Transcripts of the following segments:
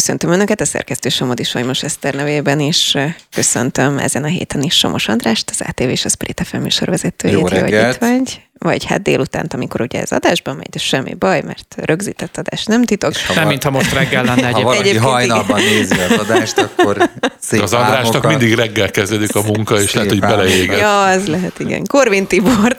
Köszöntöm Önöket, a szerkesztő Somodi Sajmos Eszter nevében is köszöntöm ezen a héten is Somos Andrást, az ATV és a Spirit FM műsorvezetőjét. Jó reggelt! Hogy itt vagy vagy hát délután, amikor ugye ez adásban megy, de semmi baj, mert rögzített adás nem titok. Nem, mintha most reggel lenne egyébként. Ha valaki egyébként hajnalban igen. nézi az adást, akkor szép Az Andrásnak mindig reggel kezdődik a munka, és lehet, hogy beleéget. Ja, az lehet, igen. Korvin Tibor,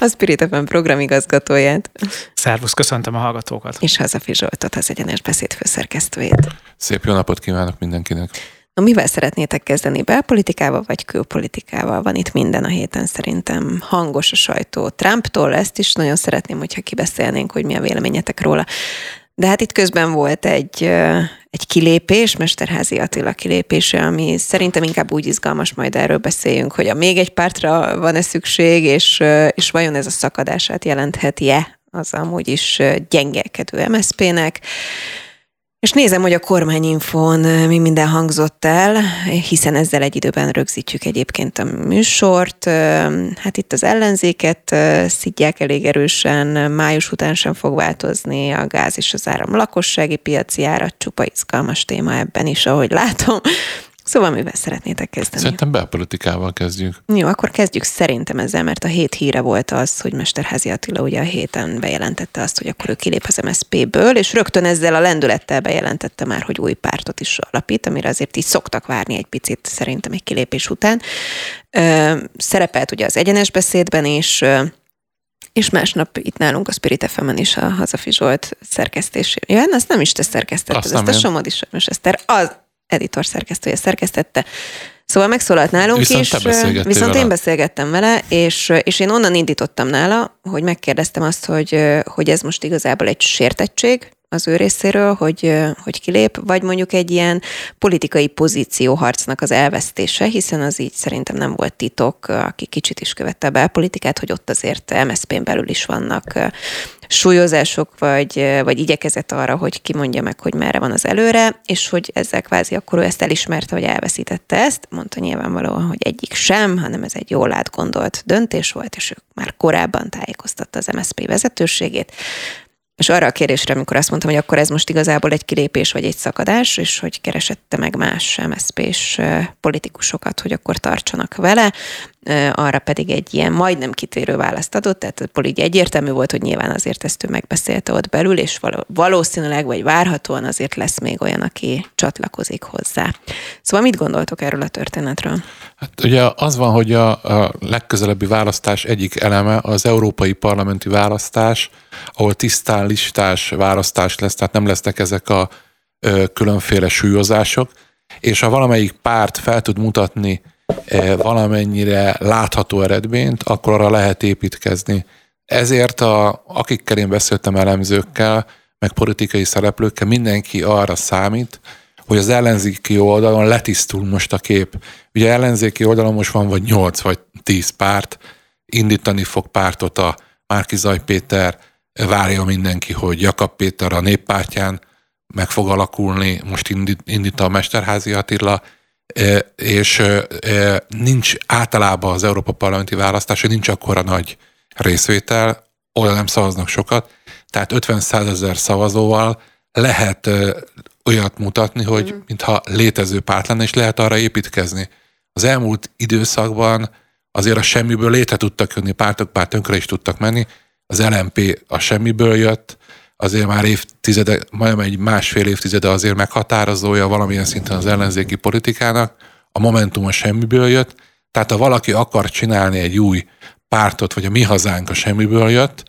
a Spirit FM programigazgatóját. Szervusz, köszöntöm a hallgatókat. És Hazafi Zsoltot, az egyenes beszéd főszerkesztőjét. Szép jó napot kívánok mindenkinek. Na, mivel szeretnétek kezdeni? Belpolitikával vagy külpolitikával? Van itt minden a héten szerintem hangos a sajtó. Trumptól ezt is nagyon szeretném, hogyha kibeszélnénk, hogy mi a véleményetek róla. De hát itt közben volt egy, egy kilépés, Mesterházi Attila kilépése, ami szerintem inkább úgy izgalmas, majd erről beszéljünk, hogy a még egy pártra van-e szükség, és, és vajon ez a szakadását jelentheti-e az amúgy is gyengelkedő MSZP-nek. És nézem, hogy a kormányinfón mi minden hangzott el, hiszen ezzel egy időben rögzítjük egyébként a műsort. Hát itt az ellenzéket szidják elég erősen, május után sem fog változni a gáz és az áram lakossági piaci árat, csupa izgalmas téma ebben is, ahogy látom. Szóval mivel szeretnétek kezdeni? Szerintem belpolitikával kezdjük. Jó, akkor kezdjük szerintem ezzel, mert a hét híre volt az, hogy Mesterházi Attila ugye a héten bejelentette azt, hogy akkor ő kilép az MSZP-ből, és rögtön ezzel a lendülettel bejelentette már, hogy új pártot is alapít, amire azért így szoktak várni egy picit szerintem egy kilépés után. Szerepelt ugye az egyenes beszédben is, és másnap itt nálunk a Spirit fm is a Hazafi Zsolt szerkesztésében. Ja, azt nem is te szerkesztetted, azt, ezt a Somodi Sajnos Eszter. Az, editor szerkesztője szerkesztette. Szóval megszólalt nálunk viszont is, viszont vele. én beszélgettem vele, és, és én onnan indítottam nála, hogy megkérdeztem azt, hogy, hogy ez most igazából egy sértettség, az ő részéről, hogy, hogy kilép, vagy mondjuk egy ilyen politikai pozícióharcnak az elvesztése, hiszen az így szerintem nem volt titok, aki kicsit is követte a belpolitikát, hogy ott azért MSZP-n belül is vannak súlyozások, vagy, vagy igyekezett arra, hogy kimondja meg, hogy merre van az előre, és hogy ezzel kvázi akkor ő ezt elismerte, hogy elveszítette ezt. Mondta nyilvánvalóan, hogy egyik sem, hanem ez egy jól átgondolt döntés volt, és ő már korábban tájékoztatta az MSZP vezetőségét. És arra a kérésre, amikor azt mondtam, hogy akkor ez most igazából egy kilépés vagy egy szakadás, és hogy keresette meg más MSZP-s politikusokat, hogy akkor tartsanak vele, arra pedig egy ilyen majdnem kitérő választ adott, tehát így egyértelmű volt, hogy nyilván azért ezt ő megbeszélte ott belül, és valószínűleg, vagy várhatóan azért lesz még olyan, aki csatlakozik hozzá. Szóval mit gondoltok erről a történetről? Hát ugye az van, hogy a, a legközelebbi választás egyik eleme az európai parlamenti választás, ahol tisztán listás választás lesz, tehát nem lesznek ezek a különféle súlyozások, és ha valamelyik párt fel tud mutatni valamennyire látható eredményt, akkor arra lehet építkezni. Ezért a, akikkel én beszéltem elemzőkkel, meg politikai szereplőkkel, mindenki arra számít, hogy az ellenzéki oldalon letisztul most a kép. Ugye ellenzéki oldalon most van vagy 8 vagy 10 párt, indítani fog pártot a Márki Zaj Péter, várja mindenki, hogy Jakab Péter a néppártján meg fog alakulni, most indít, indít a Mesterházi Attila, és nincs általában az Európa Parlamenti választás, nincs akkora nagy részvétel, oda nem szavaznak sokat, tehát 50 ezer szavazóval lehet olyat mutatni, hogy mm. mintha létező párt lenne, és lehet arra építkezni. Az elmúlt időszakban azért a semmiből létre tudtak jönni pártok, pár tönkre is tudtak menni. Az LMP a semmiből jött, azért már évtizede, majdnem egy másfél évtizede azért meghatározója valamilyen szinten az ellenzéki politikának, a Momentum a semmiből jött, tehát ha valaki akar csinálni egy új pártot, vagy a mi hazánk a semmiből jött,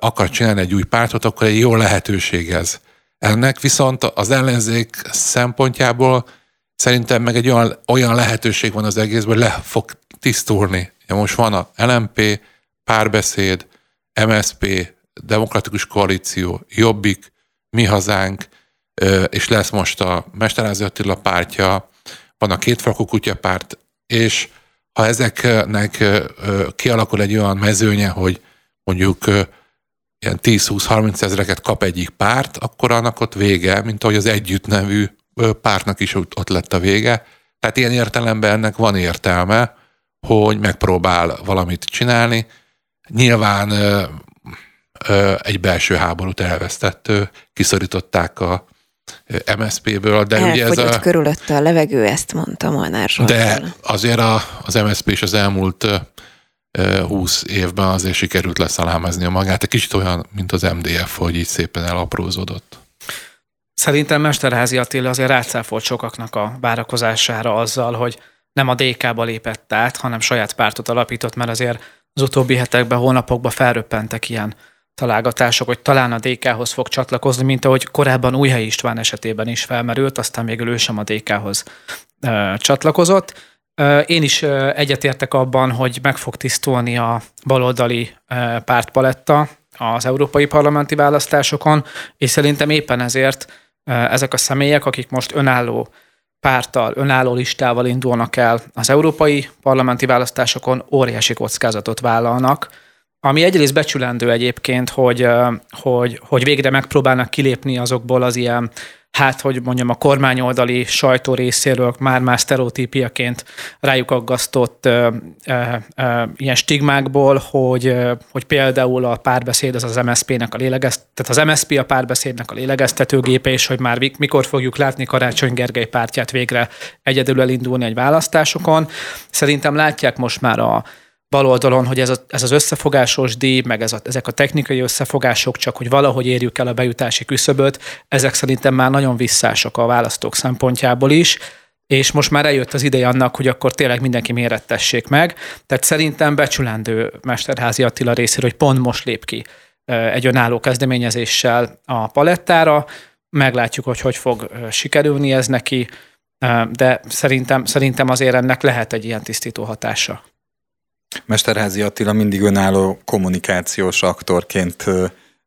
akar csinálni egy új pártot, akkor egy jó lehetőség ez. Ennek viszont az ellenzék szempontjából szerintem meg egy olyan, olyan lehetőség van az egészben, hogy le fog tisztulni. Ja, most van a LMP, párbeszéd, MSP, demokratikus koalíció, Jobbik, Mi Hazánk, és lesz most a Mesterázi Attila pártja, van a két kutya párt, és ha ezeknek kialakul egy olyan mezőnye, hogy mondjuk ilyen 10-20-30 ezreket kap egyik párt, akkor annak ott vége, mint ahogy az együtt nevű pártnak is ott lett a vége. Tehát ilyen értelemben ennek van értelme, hogy megpróbál valamit csinálni. Nyilván egy belső háborút elvesztett, kiszorították a MSZP-ből, de ugye ez Elfogyott a... körülötte a levegő, ezt mondta Molnár Zsoltán. De azért a, az MSZP is az elmúlt ö, ö, 20 évben azért sikerült leszalámezni a magát. Egy kicsit olyan, mint az MDF, hogy így szépen elaprózódott. Szerintem Mesterházi Attila azért rácáfolt sokaknak a várakozására azzal, hogy nem a DK-ba lépett át, hanem saját pártot alapított, mert azért az utóbbi hetekben, hónapokban felröppentek ilyen találgatások, hogy talán a DK-hoz fog csatlakozni, mint ahogy korábban Újhelyi István esetében is felmerült, aztán végül ő sem a DK-hoz csatlakozott. Én is egyetértek abban, hogy meg fog tisztulni a baloldali pártpaletta az európai parlamenti választásokon, és szerintem éppen ezért ezek a személyek, akik most önálló párttal, önálló listával indulnak el az európai parlamenti választásokon, óriási kockázatot vállalnak, ami egyrészt becsülendő egyébként, hogy, hogy, hogy végre megpróbálnak kilépni azokból az ilyen, hát hogy mondjam, a kormányoldali sajtó részéről már-már sztereotípiaként rájuk aggasztott ö, ö, ö, ilyen stigmákból, hogy, ö, hogy például a párbeszéd az az MSZP-nek a lélegeszt, tehát az MSZP a párbeszédnek a lélegeztetőgépe, és hogy már mikor fogjuk látni Karácsony Gergely pártját végre egyedül elindulni egy választásokon. Szerintem látják most már a baloldalon, hogy ez, a, ez az összefogásos díj, meg ez a, ezek a technikai összefogások, csak hogy valahogy érjük el a bejutási küszöböt, ezek szerintem már nagyon visszások a választók szempontjából is, és most már eljött az ideje annak, hogy akkor tényleg mindenki mérettessék meg. Tehát szerintem becsülendő Mesterházi Attila részéről, hogy pont most lép ki egy önálló kezdeményezéssel a palettára. Meglátjuk, hogy hogy fog sikerülni ez neki, de szerintem, szerintem azért ennek lehet egy ilyen tisztító hatása. Mesterházi Attila mindig önálló kommunikációs aktorként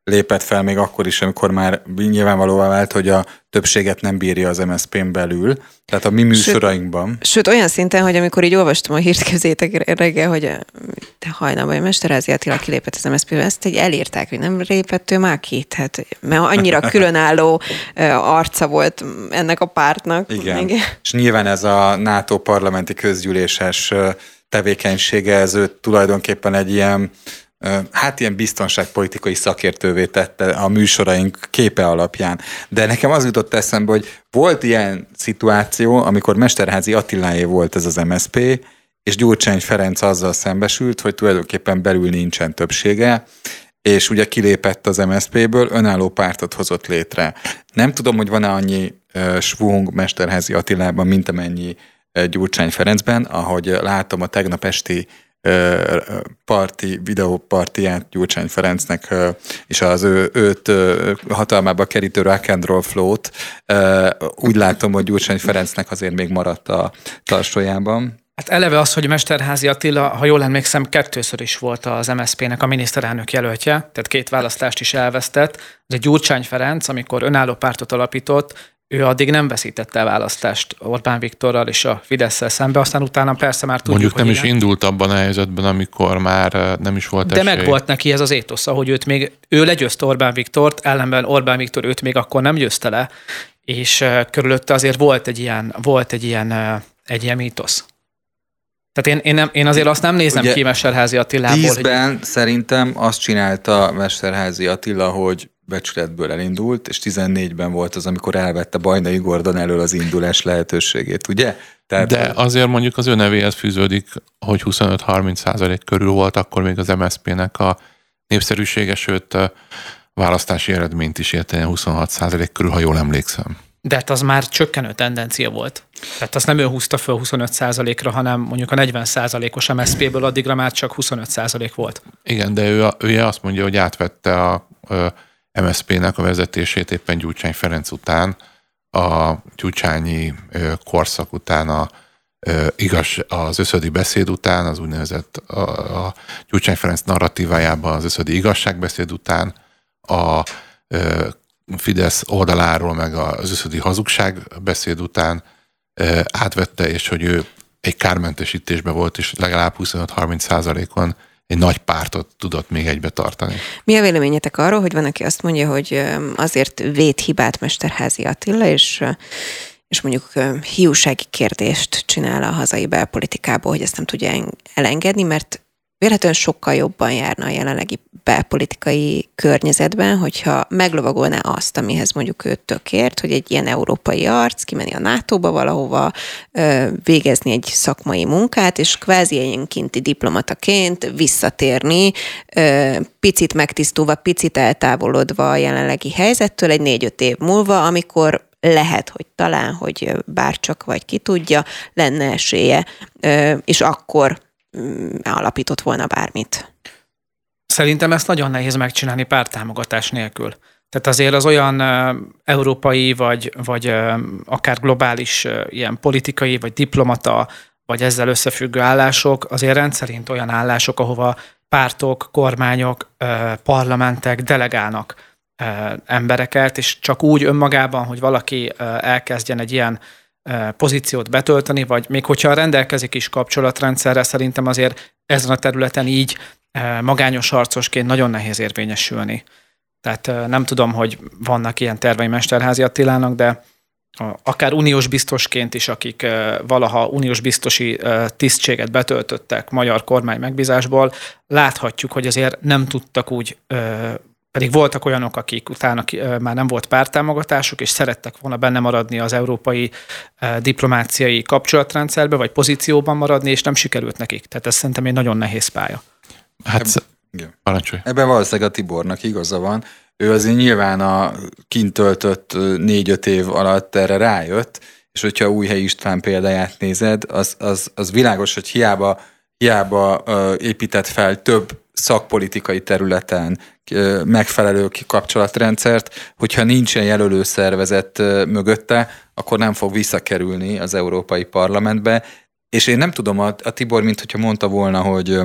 lépett fel, még akkor is, amikor már nyilvánvalóvá vált, hogy a többséget nem bírja az MSZP-n belül. Tehát a mi műsorainkban. Sőt, olyan szinten, hogy amikor így olvastam a hírt, képzétek reggel, hogy te hajnalban, hogy Mesterázi Attila kilépett az MSZP-be, ezt egy elírták, hogy nem lépett ő már ki. Tehát, mert annyira különálló arca volt ennek a pártnak. Igen. És nyilván ez a NATO parlamenti közgyűléses tevékenysége, ez őt tulajdonképpen egy ilyen hát ilyen biztonságpolitikai szakértővé tette a műsoraink képe alapján. De nekem az jutott eszembe, hogy volt ilyen szituáció, amikor Mesterházi Attiláé volt ez az MSP, és Gyurcsány Ferenc azzal szembesült, hogy tulajdonképpen belül nincsen többsége, és ugye kilépett az MSZP-ből, önálló pártot hozott létre. Nem tudom, hogy van-e annyi uh, svung Mesterházi Attilában, mint amennyi Gyurcsány Ferencben, ahogy látom a tegnap esti parti, videópartiát Gyurcsány Ferencnek és az ő, őt hatalmába kerítő rock and roll flow-t. Úgy látom, hogy Gyurcsány Ferencnek azért még maradt a tarsójában. Hát eleve az, hogy Mesterházi Attila, ha jól emlékszem, kettőször is volt az MSZP-nek a miniszterelnök jelöltje, tehát két választást is elvesztett. Egy Gyurcsány Ferenc, amikor önálló pártot alapított, ő addig nem veszítette el választást Orbán Viktorral és a fidesz szembe, aztán utána persze már tudjuk, Mondjuk nem hogy is igen. indult abban a helyzetben, amikor már ö, nem is volt De esély. meg volt neki ez az étosza, hogy őt még, ő legyőzte Orbán Viktort, ellenben Orbán Viktor őt még akkor nem győzte le, és uh, körülötte azért volt egy ilyen, volt egy ilyen, uh, egy ilyen mítosz. Tehát én, én, nem, én azért azt nem nézem Ugye ki Mesterházi Attilából, hogy Tízben szerintem azt csinálta Mesterházi Attila, hogy becsületből elindult, és 14-ben volt az, amikor elvette Bajnai Gordon elől az indulás lehetőségét, ugye? Tehát, De azért mondjuk az ő nevéhez fűződik, hogy 25-30 százalék körül volt akkor még az MSZP-nek a népszerűsége, sőt választási eredményt is ért ilyen 26 százalék körül, ha jól emlékszem. de hát az már csökkenő tendencia volt. Tehát azt nem ő húzta föl 25 ra hanem mondjuk a 40% os MSZP-ből addigra már csak 25% volt. Igen, de ő, ő azt mondja, hogy átvette a ö, MSZP-nek a vezetését éppen Gyurcsány Ferenc után, a gyurcsányi korszak után, a, igaz, az összödi beszéd után, az úgynevezett a, a Gyurcsány Ferenc narratívájában az összödi igazságbeszéd után, a Fidesz oldaláról, meg az összödi hazugság beszéd után átvette, és hogy ő egy kármentesítésben volt, és legalább 25-30 százalékon egy nagy pártot tudott még egybe tartani. Mi a véleményetek arról, hogy van, aki azt mondja, hogy azért véd hibát Mesterházi Attila, és, és mondjuk hiúsági kérdést csinál a hazai belpolitikából, hogy ezt nem tudja en- elengedni, mert véletlenül sokkal jobban járna a jelenlegi belpolitikai környezetben, hogyha meglovagolná azt, amihez mondjuk ő tökért, hogy egy ilyen európai arc kimenni a NATO-ba valahova, végezni egy szakmai munkát, és kvázi ilyenkinti diplomataként visszatérni, picit megtisztulva, picit eltávolodva a jelenlegi helyzettől egy négy-öt év múlva, amikor lehet, hogy talán, hogy bárcsak vagy ki tudja, lenne esélye, és akkor alapított volna bármit. Szerintem ezt nagyon nehéz megcsinálni pártámogatás nélkül. Tehát azért az olyan európai, vagy, vagy akár globális ilyen politikai, vagy diplomata, vagy ezzel összefüggő állások, azért rendszerint olyan állások, ahova pártok, kormányok, parlamentek delegálnak embereket, és csak úgy önmagában, hogy valaki elkezdjen egy ilyen pozíciót betölteni, vagy még hogyha rendelkezik is kapcsolatrendszerrel, szerintem azért ezen a területen így magányos harcosként nagyon nehéz érvényesülni. Tehát nem tudom, hogy vannak ilyen tervei Mesterházi Attilának, de akár uniós biztosként is, akik valaha uniós biztosi tisztséget betöltöttek magyar kormány megbízásból, láthatjuk, hogy azért nem tudtak úgy pedig voltak olyanok, akik utána már nem volt pártámogatásuk, és szerettek volna benne maradni az európai diplomáciai kapcsolatrendszerbe, vagy pozícióban maradni, és nem sikerült nekik. Tehát ez szerintem egy nagyon nehéz pálya. Hát, Eb- parancsolj. Ebben valószínűleg a Tibornak igaza van. Ő azért nyilván a kint töltött négy-öt év alatt erre rájött, és hogyha új helyi István példáját nézed, az, az, az világos, hogy hiába, hiába épített fel több szakpolitikai területen megfelelő kapcsolatrendszert, hogyha nincsen jelölő szervezet mögötte, akkor nem fog visszakerülni az Európai Parlamentbe. És én nem tudom, a, Tibor, mint hogyha mondta volna, hogy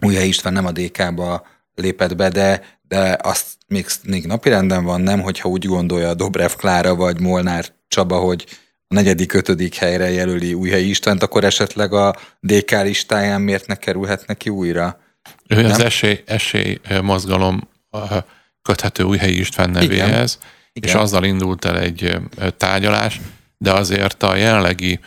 Újhely István nem a DK-ba lépett be, de, de azt még, még napirenden van, nem, hogyha úgy gondolja Dobrev Klára vagy Molnár Csaba, hogy a negyedik, ötödik helyre jelöli Újhely Istvánt, akkor esetleg a DK listáján miért ne kerülhet neki újra? Ő nem? az esély, esély mozgalom köthető Újhelyi István nevéhez, Igen. és Igen. azzal indult el egy tárgyalás, de azért a jelenlegi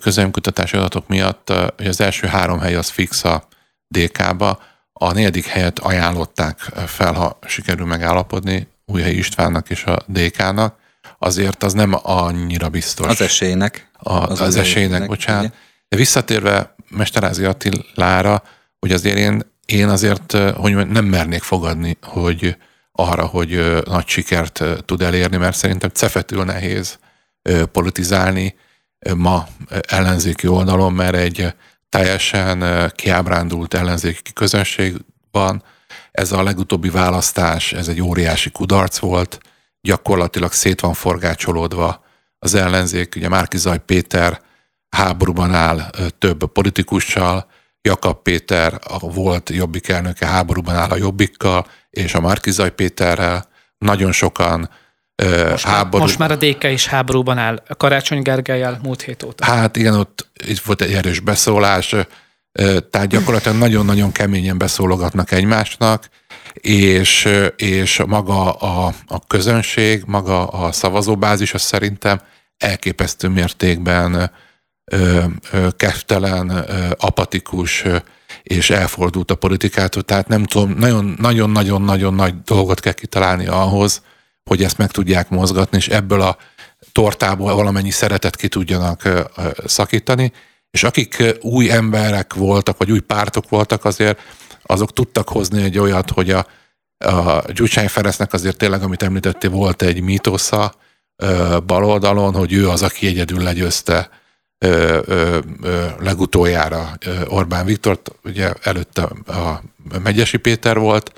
közönkutatási adatok miatt hogy az első három hely az fix a DK-ba, a negyedik helyet ajánlották fel, ha sikerül megállapodni Újhelyi Istvánnak és a DK-nak, azért az nem annyira biztos. Az esélynek. A, az, az, az esélynek, esélynek, bocsánat. De visszatérve Mesterázi Attilára, hogy azért én én azért, hogy nem mernék fogadni, hogy arra, hogy nagy sikert tud elérni, mert szerintem cefetül nehéz politizálni ma ellenzéki oldalon, mert egy teljesen kiábrándult ellenzéki közönségban ez a legutóbbi választás, ez egy óriási kudarc volt, gyakorlatilag szét van forgácsolódva az ellenzék, ugye Márkizaj Péter háborúban áll több politikussal, Jakab Péter, a volt jobbik elnöke háborúban áll a jobbikkal, és a Márkizaj Péterrel nagyon sokan most, háború... most már a DK is háborúban áll, a Karácsony Gergelyel múlt hét óta. Hát igen, ott itt volt egy erős beszólás, tehát gyakorlatilag nagyon-nagyon keményen beszólogatnak egymásnak, és, és maga a, a közönség, maga a szavazóbázis, az szerintem elképesztő mértékben keftelen, apatikus és elfordult a politikától, tehát nem tudom, nagyon-nagyon-nagyon nagy dolgot kell kitalálni ahhoz, hogy ezt meg tudják mozgatni, és ebből a tortából valamennyi szeretet ki tudjanak szakítani, és akik új emberek voltak, vagy új pártok voltak azért, azok tudtak hozni egy olyat, hogy a, a Gyurcsány Feresznek azért tényleg, amit említettél, volt egy mítosza baloldalon, hogy ő az, aki egyedül legyőzte ö, ö, ö, legutoljára Orbán Viktort, ugye előtte a Megyesi Péter volt,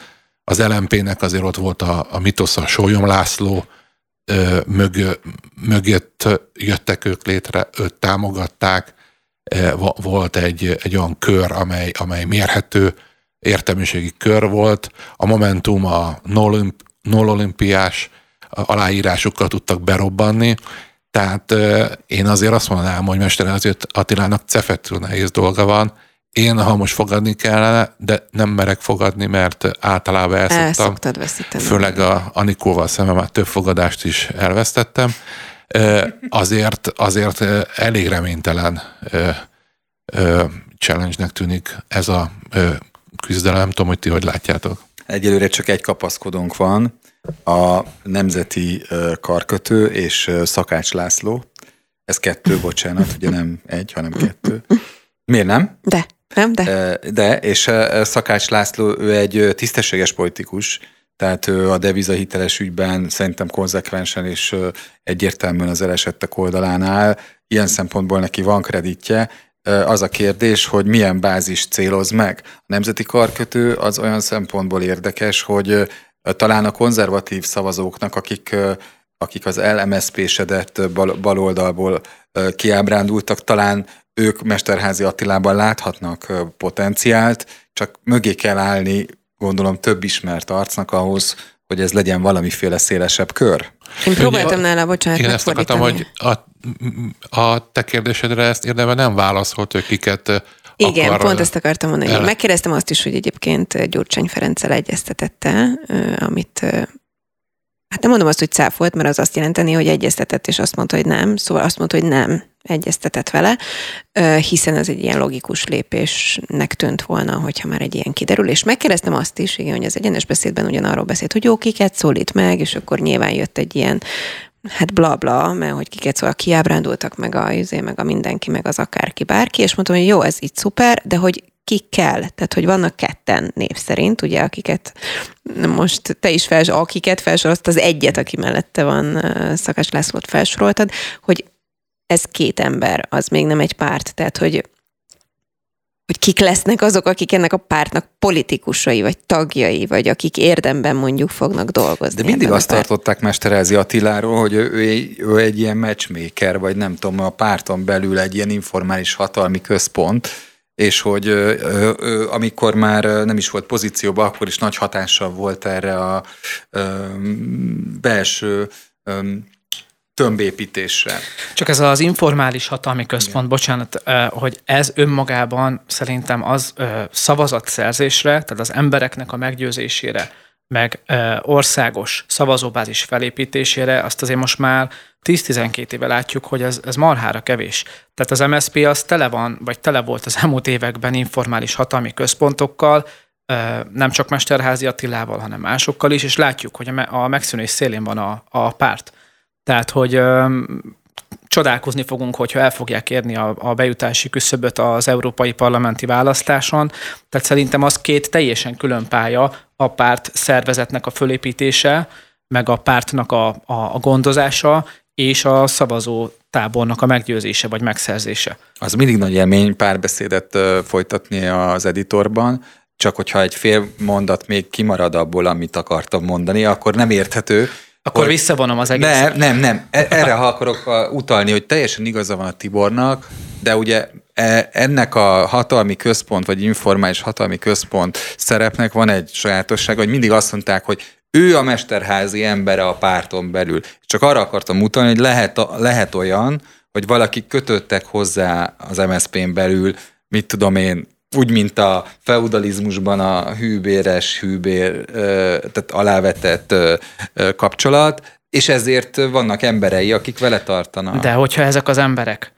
az LMP-nek azért ott volt a, a mitosza Sólyom László, ö, mög, mögött jöttek ők létre, őt támogatták, volt egy, egy olyan kör, amely, amely mérhető értelmiségi kör volt. A Momentum a Nol olimpiás aláírásokkal tudtak berobbanni, tehát én azért azt mondanám, hogy Mester Attilának cefetül nehéz dolga van. Én, ha most fogadni kellene, de nem merek fogadni, mert általában elszoktam. veszíteni. Főleg a Anikóval szemben már több fogadást is elvesztettem. Azért, azért elég reménytelen challenge-nek tűnik ez a küzdelem. Nem tudom, hogy ti hogy látjátok. Egyelőre csak egy kapaszkodónk van, a Nemzeti Karkötő és Szakács László. Ez kettő, bocsánat, ugye nem egy, hanem kettő. Miért nem? De, nem, de. De, és Szakács László, ő egy tisztességes politikus, tehát ő a devizahiteles ügyben szerintem konzekvensen és egyértelműen az elesettek oldalán áll. Ilyen szempontból neki van kreditje. Az a kérdés, hogy milyen bázis céloz meg. A nemzeti karkötő az olyan szempontból érdekes, hogy talán a konzervatív szavazóknak, akik, akik az LMSP-sedett bal, baloldalból kiábrándultak, talán ők Mesterházi Attilában láthatnak potenciált, csak mögé kell állni, gondolom több ismert arcnak ahhoz, hogy ez legyen valamiféle szélesebb kör. Én próbáltam nála, bocsánat, Én ezt akartam, hogy a, a te kérdésedre ezt érdemben nem válaszolt, hogy kiket igen, akar, pont ezt akartam mondani. El... Megkérdeztem azt is, hogy egyébként Gyurcsány Ferenccel egyeztetette, amit hát nem mondom azt, hogy cáfolt, mert az azt jelenteni, hogy egyeztetett, és azt mondta, hogy nem. Szóval azt mondta, hogy nem egyeztetett vele, hiszen ez egy ilyen logikus lépésnek tűnt volna, hogyha már egy ilyen kiderül. És megkérdeztem azt is, igen, hogy az egyenes beszédben ugyanarról beszélt, hogy jó, kiket szólít meg, és akkor nyilván jött egy ilyen hát bla bla, mert hogy kiket szóval kiábrándultak meg a, izé, meg a mindenki, meg az akárki bárki, és mondtam, hogy jó, ez így szuper, de hogy ki kell, tehát hogy vannak ketten név szerint, ugye, akiket most te is fels, akiket felsorolt, az egyet, aki mellette van, Szakás Lászlót felsoroltad, hogy ez két ember, az még nem egy párt, tehát hogy hogy kik lesznek azok, akik ennek a pártnak politikusai, vagy tagjai, vagy akik érdemben mondjuk fognak dolgozni. De mindig azt tartották Mesterházi Attiláról, hogy ő, ő, ő egy ilyen matchmaker, vagy nem tudom, a párton belül egy ilyen informális hatalmi központ, és hogy ö, ö, amikor már nem is volt pozícióban, akkor is nagy hatással volt erre a ö, belső ö, tömbépítésre. Csak ez az informális hatalmi központ, Igen. bocsánat, hogy ez önmagában szerintem az szavazatszerzésre, tehát az embereknek a meggyőzésére, meg országos szavazóbázis felépítésére, azt azért most már 10-12 éve látjuk, hogy ez, ez marhára kevés. Tehát az MSZP az tele van, vagy tele volt az elmúlt években informális hatalmi központokkal, nem csak Mesterházi Attilával, hanem másokkal is, és látjuk, hogy a megszűnés szélén van a, a párt. Tehát, hogy csodálkozni fogunk, hogyha el fogják érni a, a bejutási küszöböt az európai parlamenti választáson. Tehát szerintem az két teljesen külön pálya a párt szervezetnek a fölépítése, meg a pártnak a, a, a gondozása, és a szavazó tábornak a meggyőzése vagy megszerzése. Az mindig nagy élmény párbeszédet folytatni az editorban, csak hogyha egy fél mondat még kimarad abból, amit akartam mondani, akkor nem érthető, akkor hogy... visszavonom az egészet. Nem, nem, nem. Erre ha akarok utalni, hogy teljesen igaza van a Tibornak, de ugye e- ennek a hatalmi központ, vagy informális hatalmi központ szerepnek van egy sajátosság, hogy mindig azt mondták, hogy ő a mesterházi embere a párton belül. Csak arra akartam mutatni, hogy lehet, lehet olyan, hogy valaki kötöttek hozzá az MSZP-n belül, mit tudom én, úgy, mint a feudalizmusban a hűbéres, hűbér, tehát alávetett kapcsolat, és ezért vannak emberei, akik vele tartanak. De hogyha ezek az emberek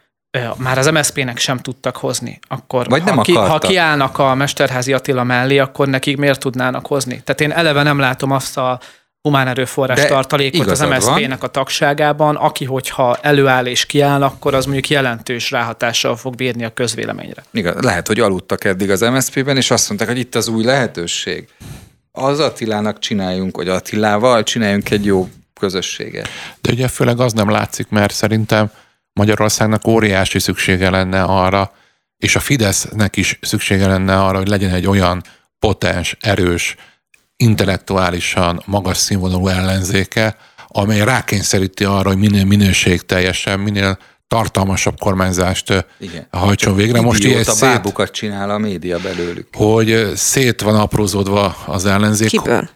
már az MSZP-nek sem tudtak hozni, akkor Vagy nem ha, ki, ha kiállnak a Mesterházi Attila mellé, akkor nekik miért tudnának hozni? Tehát én eleve nem látom azt a humán erőforrás De tartalékot az MSZP-nek a tagságában, aki hogyha előáll és kiáll, akkor az mondjuk jelentős ráhatással fog bírni a közvéleményre. Igaz, lehet, hogy aludtak eddig az MSZP-ben, és azt mondták, hogy itt az új lehetőség. Az Attilának csináljunk, vagy Attilával csináljunk egy jó közösséget. De ugye főleg az nem látszik, mert szerintem Magyarországnak óriási szüksége lenne arra, és a Fidesznek is szüksége lenne arra, hogy legyen egy olyan potens, erős, intellektuálisan magas színvonalú ellenzéke, amely rákényszeríti arra, hogy minél minőségteljesen, minél tartalmasabb kormányzást Igen. hajtson végre. Most ilyen szét... bábukat csinál a média belőlük. Hogy szét van aprózódva az ellenzék. Kiből?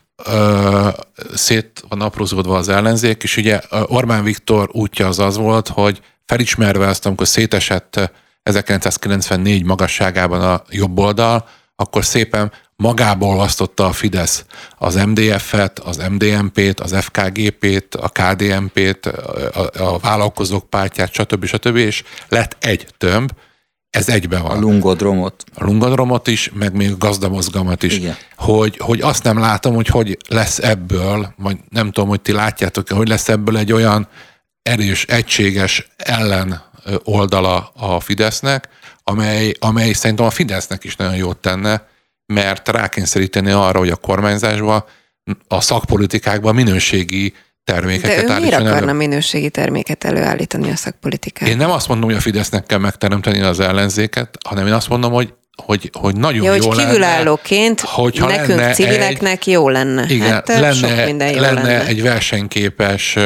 szét van aprózódva az ellenzék, és ugye Orbán Viktor útja az az volt, hogy felismerve azt, amikor szétesett 1994 magasságában a jobb oldal, akkor szépen magából osztotta a Fidesz az MDF-et, az MDMP-t, az FKGP-t, a KDMP-t, a, a vállalkozók pártját, stb. stb. és lett egy tömb, ez egybe van. A lungodromot. A lungodromot is, meg még a gazdamozgalmat is. Igen. Hogy, hogy azt nem látom, hogy hogy lesz ebből, vagy nem tudom, hogy ti látjátok hogy lesz ebből egy olyan erős, egységes ellen oldala a Fidesznek, amely, amely szerintem a Fidesznek is nagyon jót tenne, mert rákényszeríteni arra, hogy a kormányzásban, a szakpolitikákban minőségi termékeket De ő miért akarna elő? minőségi terméket előállítani a szakpolitikát? Én nem azt mondom, hogy a Fidesznek kell megteremteni az ellenzéket, hanem én azt mondom, hogy hogy, hogy nagyon ja, jó hogy kívülállóként hogyha nekünk civileknek egy, jó lenne. Igen, hát, lenne, sok minden jó lenne, lenne egy versenyképes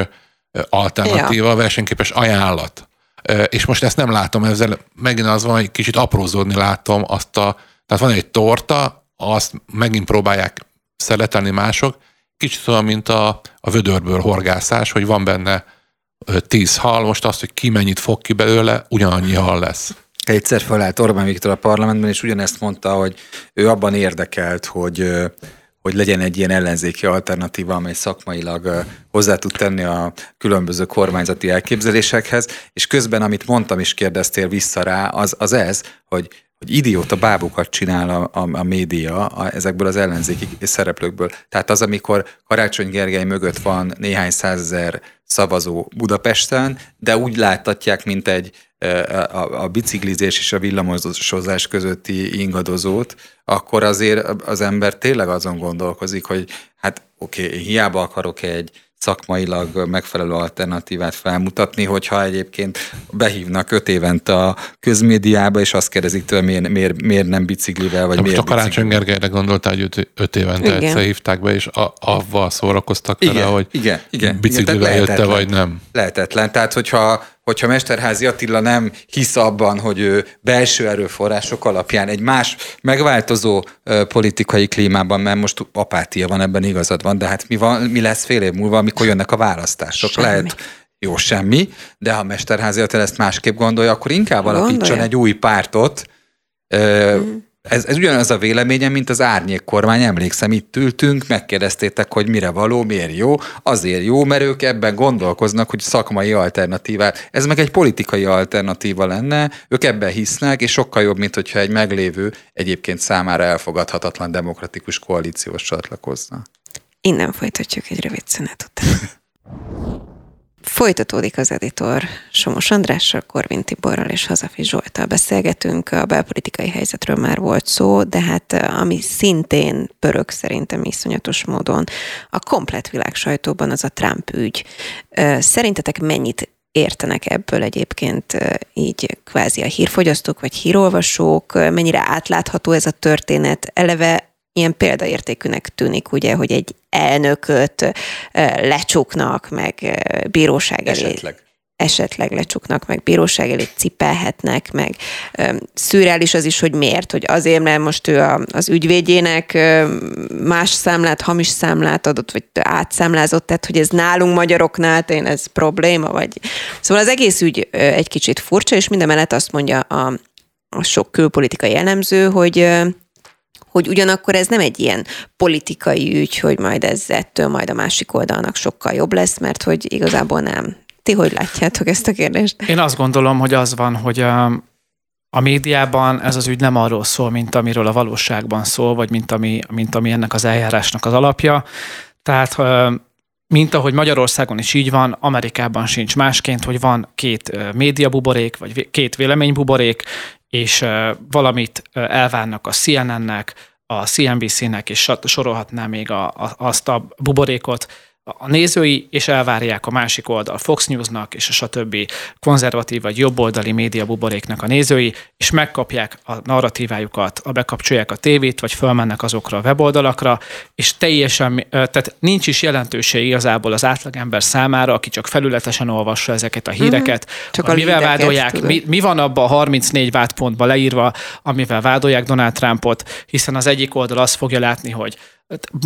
alternatíva, ja. versenyképes ajánlat. És most ezt nem látom, ezzel megint az van, hogy kicsit aprózódni látom azt a, tehát van egy torta, azt megint próbálják szeletelni mások, kicsit olyan, mint a, a vödörből horgászás, hogy van benne tíz hal, most azt, hogy ki mennyit fog ki belőle, ugyanannyi hal lesz. Egyszer felállt Orbán Viktor a parlamentben, és ugyanezt mondta, hogy ő abban érdekelt, hogy hogy legyen egy ilyen ellenzéki alternatíva, amely szakmailag hozzá tud tenni a különböző kormányzati elképzelésekhez, és közben, amit mondtam és kérdeztél vissza rá, az, az ez, hogy hogy idióta bábukat csinál a, a, a média a, ezekből az ellenzéki szereplőkből. Tehát az, amikor Karácsony Gergely mögött van néhány százezer szavazó Budapesten, de úgy láttatják, mint egy a, a biciklizés és a villamosozás közötti ingadozót, akkor azért az ember tényleg azon gondolkozik, hogy hát oké, okay, hiába akarok egy szakmailag megfelelő alternatívát felmutatni, hogyha egyébként behívnak öt évente a közmédiába, és azt kérdezik tőle, miért, miért, miért nem biciklivel, vagy De miért most a Karácsony Gergelyre gondoltál, hogy öt, öt évente igen. egyszer hívták be, és a, avval szórakoztak vele, igen, hogy igen, igen, biciklivel igen, jötte, vagy nem. Lehetetlen. Tehát, hogyha hogyha Mesterházi Attila nem hisz abban, hogy ő belső erőforrások alapján egy más megváltozó politikai klímában, mert most apátia van, ebben igazad van, de hát mi, van, mi lesz fél év múlva, amikor jönnek a választások? Semmi. Lehet jó semmi, de ha Mesterházi Attila ezt másképp gondolja, akkor inkább alapítson Gondolja. egy új pártot, mm ez, ez ugyanaz a véleményem, mint az árnyék kormány. Emlékszem, itt ültünk, megkérdeztétek, hogy mire való, miért jó. Azért jó, mert ők ebben gondolkoznak, hogy szakmai alternatívát. Ez meg egy politikai alternatíva lenne, ők ebben hisznek, és sokkal jobb, mint hogyha egy meglévő, egyébként számára elfogadhatatlan demokratikus koalíciós csatlakozna. Innen folytatjuk egy rövid szünet után. Folytatódik az editor Somos Andrással, Korvin Tiborral és Hazafi Zsoltal beszélgetünk. A belpolitikai helyzetről már volt szó, de hát eh, ami szintén pörög szerintem iszonyatos módon a komplet világ sajtóban az a Trump ügy. Eh, szerintetek mennyit értenek ebből egyébként eh, így kvázi a hírfogyasztók vagy hírolvasók, mennyire átlátható ez a történet, eleve ilyen példaértékűnek tűnik, ugye, hogy egy elnököt lecsuknak, meg bíróság elé. Esetleg esetleg lecsuknak, meg bíróság elé cipelhetnek, meg szürreális az is, hogy miért, hogy azért, mert most ő a, az ügyvédjének más számlát, hamis számlát adott, vagy átszámlázott, tehát hogy ez nálunk magyaroknál én ez probléma, vagy... Szóval az egész ügy egy kicsit furcsa, és minden mellett azt mondja a, a sok külpolitikai elemző, hogy hogy ugyanakkor ez nem egy ilyen politikai ügy, hogy majd ez ettől majd a másik oldalnak sokkal jobb lesz, mert hogy igazából nem. Ti hogy látjátok ezt a kérdést? Én azt gondolom, hogy az van, hogy a, a médiában ez az ügy nem arról szól, mint amiről a valóságban szól, vagy mint ami, mint ami ennek az eljárásnak az alapja. Tehát mint ahogy Magyarországon is így van, Amerikában sincs másként, hogy van két médiabuborék, vagy két véleménybuborék, és valamit elvárnak a CNN-nek, a CNBC-nek, és sorolhatná még a, a, azt a buborékot, a nézői, és elvárják a másik oldal Fox Newsnak, és a stb. konzervatív vagy jobboldali média buboréknak a nézői, és megkapják a narratívájukat, a bekapcsolják a tévét, vagy fölmennek azokra a weboldalakra, és teljesen, tehát nincs is jelentőség igazából az átlagember számára, aki csak felületesen olvassa ezeket a híreket, mm-hmm. csak a mivel vádolják, mi, mi, van abban a 34 vádpontban leírva, amivel vádolják Donald Trumpot, hiszen az egyik oldal azt fogja látni, hogy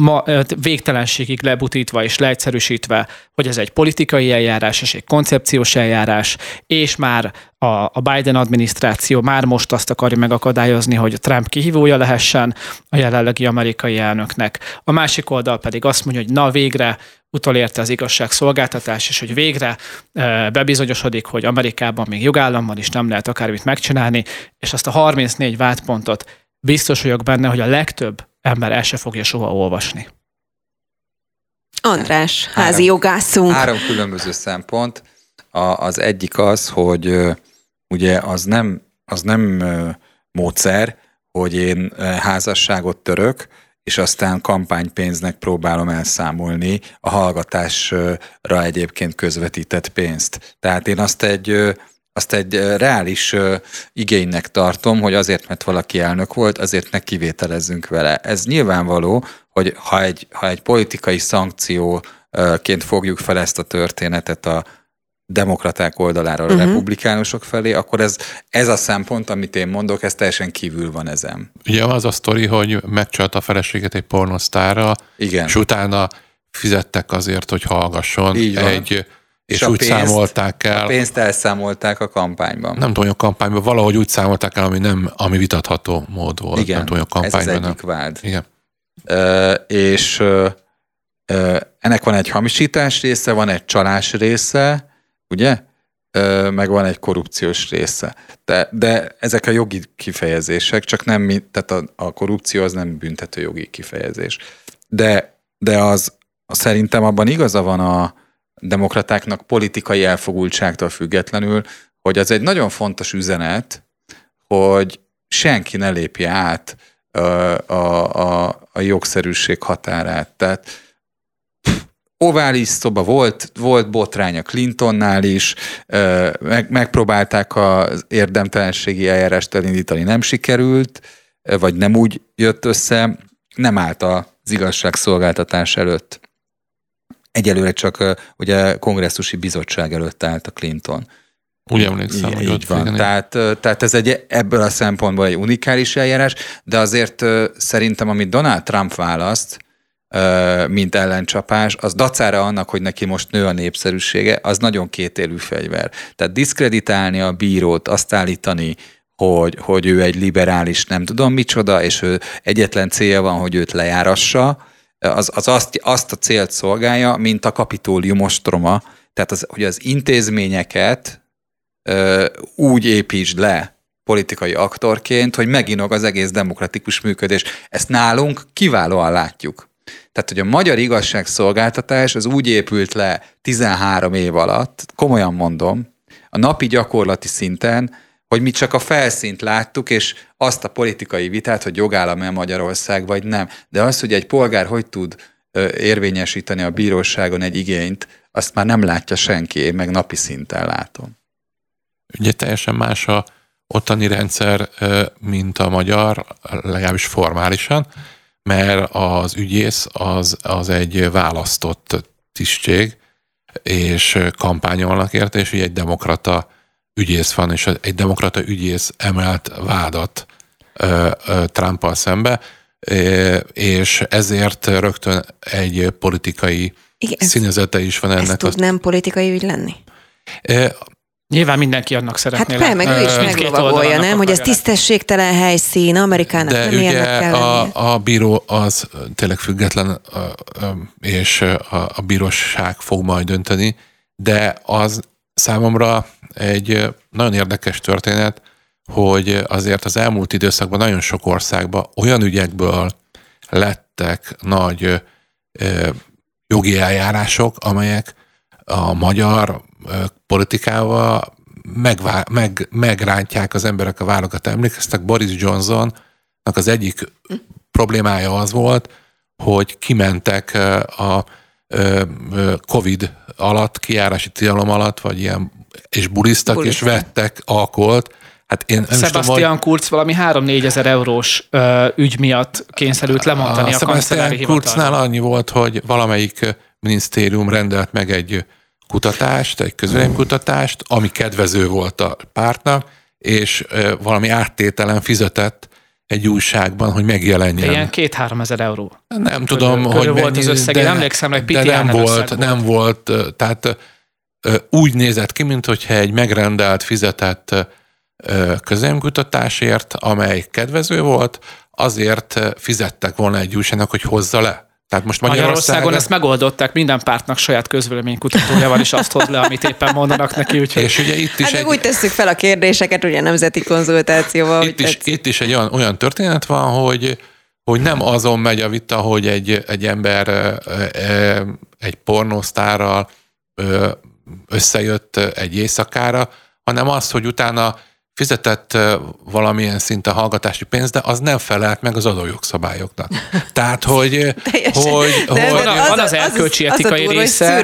ma, végtelenségig lebutítva és leegyszerűsítve, hogy ez egy politikai eljárás és egy koncepciós eljárás, és már a, a Biden adminisztráció már most azt akarja megakadályozni, hogy a Trump kihívója lehessen a jelenlegi amerikai elnöknek. A másik oldal pedig azt mondja, hogy na végre utolérte az igazságszolgáltatás, és hogy végre e, bebizonyosodik, hogy Amerikában még jogállam van, és nem lehet akármit megcsinálni, és azt a 34 vádpontot biztos vagyok benne, hogy a legtöbb ember el se fogja soha olvasni. András, házi három, jogászunk. Három különböző szempont. A, az egyik az, hogy ugye az nem, az nem módszer, hogy én házasságot török, és aztán kampánypénznek próbálom elszámolni a hallgatásra egyébként közvetített pénzt. Tehát én azt egy azt egy reális igénynek tartom, hogy azért, mert valaki elnök volt, azért meg kivételezzünk vele. Ez nyilvánvaló, hogy ha egy, ha egy politikai szankcióként fogjuk fel ezt a történetet a demokraták oldaláról uh-huh. a republikánusok felé, akkor ez, ez a szempont, amit én mondok, ez teljesen kívül van ezen. Ugye az a sztori, hogy megcsalt a feleséget egy pornosztára, Igen. és utána fizettek azért, hogy hallgasson Így egy és, és úgy pénzt, számolták el. A pénzt elszámolták a kampányban. Nem tudom, a kampányban valahogy úgy számolták el, ami nem, ami vitatható mód volt. Igen, nem tudom, a kampányban. ez az egyik nem. vád. Igen. Ö, és ö, ö, ennek van egy hamisítás része, van egy csalás része, ugye? Ö, meg van egy korrupciós része. De, de ezek a jogi kifejezések, csak nem, tehát a, a korrupció az nem büntető jogi kifejezés. De, de az szerintem abban igaza van a, demokratáknak politikai elfogultságtól függetlenül, hogy az egy nagyon fontos üzenet, hogy senki ne lépje át a, a, a, jogszerűség határát. Tehát ovális szoba volt, volt botránya Clintonnál is, meg, megpróbálták az érdemtelenségi eljárást elindítani, nem sikerült, vagy nem úgy jött össze, nem állt az igazságszolgáltatás előtt egyelőre csak ugye kongresszusi bizottság előtt állt a Clinton. Úgy emlékszem, hogy ott van. Tehát, tehát ez egy ebből a szempontból egy unikális eljárás, de azért szerintem, amit Donald Trump választ, mint ellencsapás, az dacára annak, hogy neki most nő a népszerűsége, az nagyon kétélű fegyver. Tehát diszkreditálni a bírót, azt állítani, hogy, hogy ő egy liberális nem tudom micsoda, és ő egyetlen célja van, hogy őt lejárassa, az, az azt, azt a célt szolgálja, mint a kapitólium ostroma, tehát az, hogy az intézményeket ö, úgy építsd le politikai aktorként, hogy meginog az egész demokratikus működés. Ezt nálunk kiválóan látjuk. Tehát, hogy a magyar igazságszolgáltatás az úgy épült le 13 év alatt, komolyan mondom, a napi gyakorlati szinten, hogy mi csak a felszínt láttuk, és azt a politikai vitát, hogy jogállam-e Magyarország, vagy nem. De az, hogy egy polgár hogy tud érvényesíteni a bíróságon egy igényt, azt már nem látja senki, én meg napi szinten látom. Ugye teljesen más a ottani rendszer, mint a magyar, legalábbis formálisan, mert az ügyész az, az egy választott tisztség, és kampányolnak érte, és ugye egy demokrata ügyész van, és egy demokrata ügyész emelt vádat Trumpal szembe, és ezért rögtön egy politikai Igen, színezete is van ennek. Ez tud nem politikai ügy lenni? Nyilván mindenki annak szeretné. Hát fel, meg ő is meglovagolja, nem? Hogy ez tisztességtelen helyszín, Amerikának De nem ugye kell a, a bíró az tényleg független, és a, a bíróság fog majd dönteni, de az számomra egy nagyon érdekes történet, hogy azért az elmúlt időszakban nagyon sok országban olyan ügyekből lettek nagy jogi eljárások, amelyek a magyar politikával megvá- meg, megrántják az emberek a vállakat. Emlékeztek, Boris Johnsonnak az egyik problémája az volt, hogy kimentek a Covid alatt, kiárási tilalom alatt, vagy ilyen, és bulisztak, Bulisztak. és vettek alkoholt, Hát én Sebastian hogy... Kurz valami 3-4 ezer eurós ö, ügy miatt kényszerült lemondani a, a Sebastian Kurznál annyi volt, hogy valamelyik minisztérium rendelt meg egy kutatást, egy közvéleménykutatást, ami kedvező volt a pártnak, és ö, valami áttételen fizetett egy újságban, hogy megjelenjen. Ilyen két-három ezer euró. Nem tudom, körül hogy volt az összeg, én emlékszem, hogy de nem volt, volt. nem volt, tehát úgy nézett ki, mint hogyha egy megrendelt, fizetett közémkutatásért, amely kedvező volt, azért fizettek volna egy újságnak, hogy hozza le. Tehát most Magyarországon Magyarországon ezt megoldották, minden pártnak saját közvéleménykutatója van, és azt hoz le, amit éppen mondanak neki. Úgyhogy és ugye itt is Hát egy, úgy tesszük fel a kérdéseket, ugye nemzeti konzultációval. itt, is, itt is egy olyan, olyan történet van, hogy hogy nem azon megy a vita, hogy egy, egy ember egy pornósztárral összejött egy éjszakára, hanem az, hogy utána fizetett valamilyen szinte hallgatási pénzt, de az nem felelt meg az adójogszabályoknak. Tehát, hogy, Teljesen. hogy, De hogy van a- van az erkölcsi etikai az a része.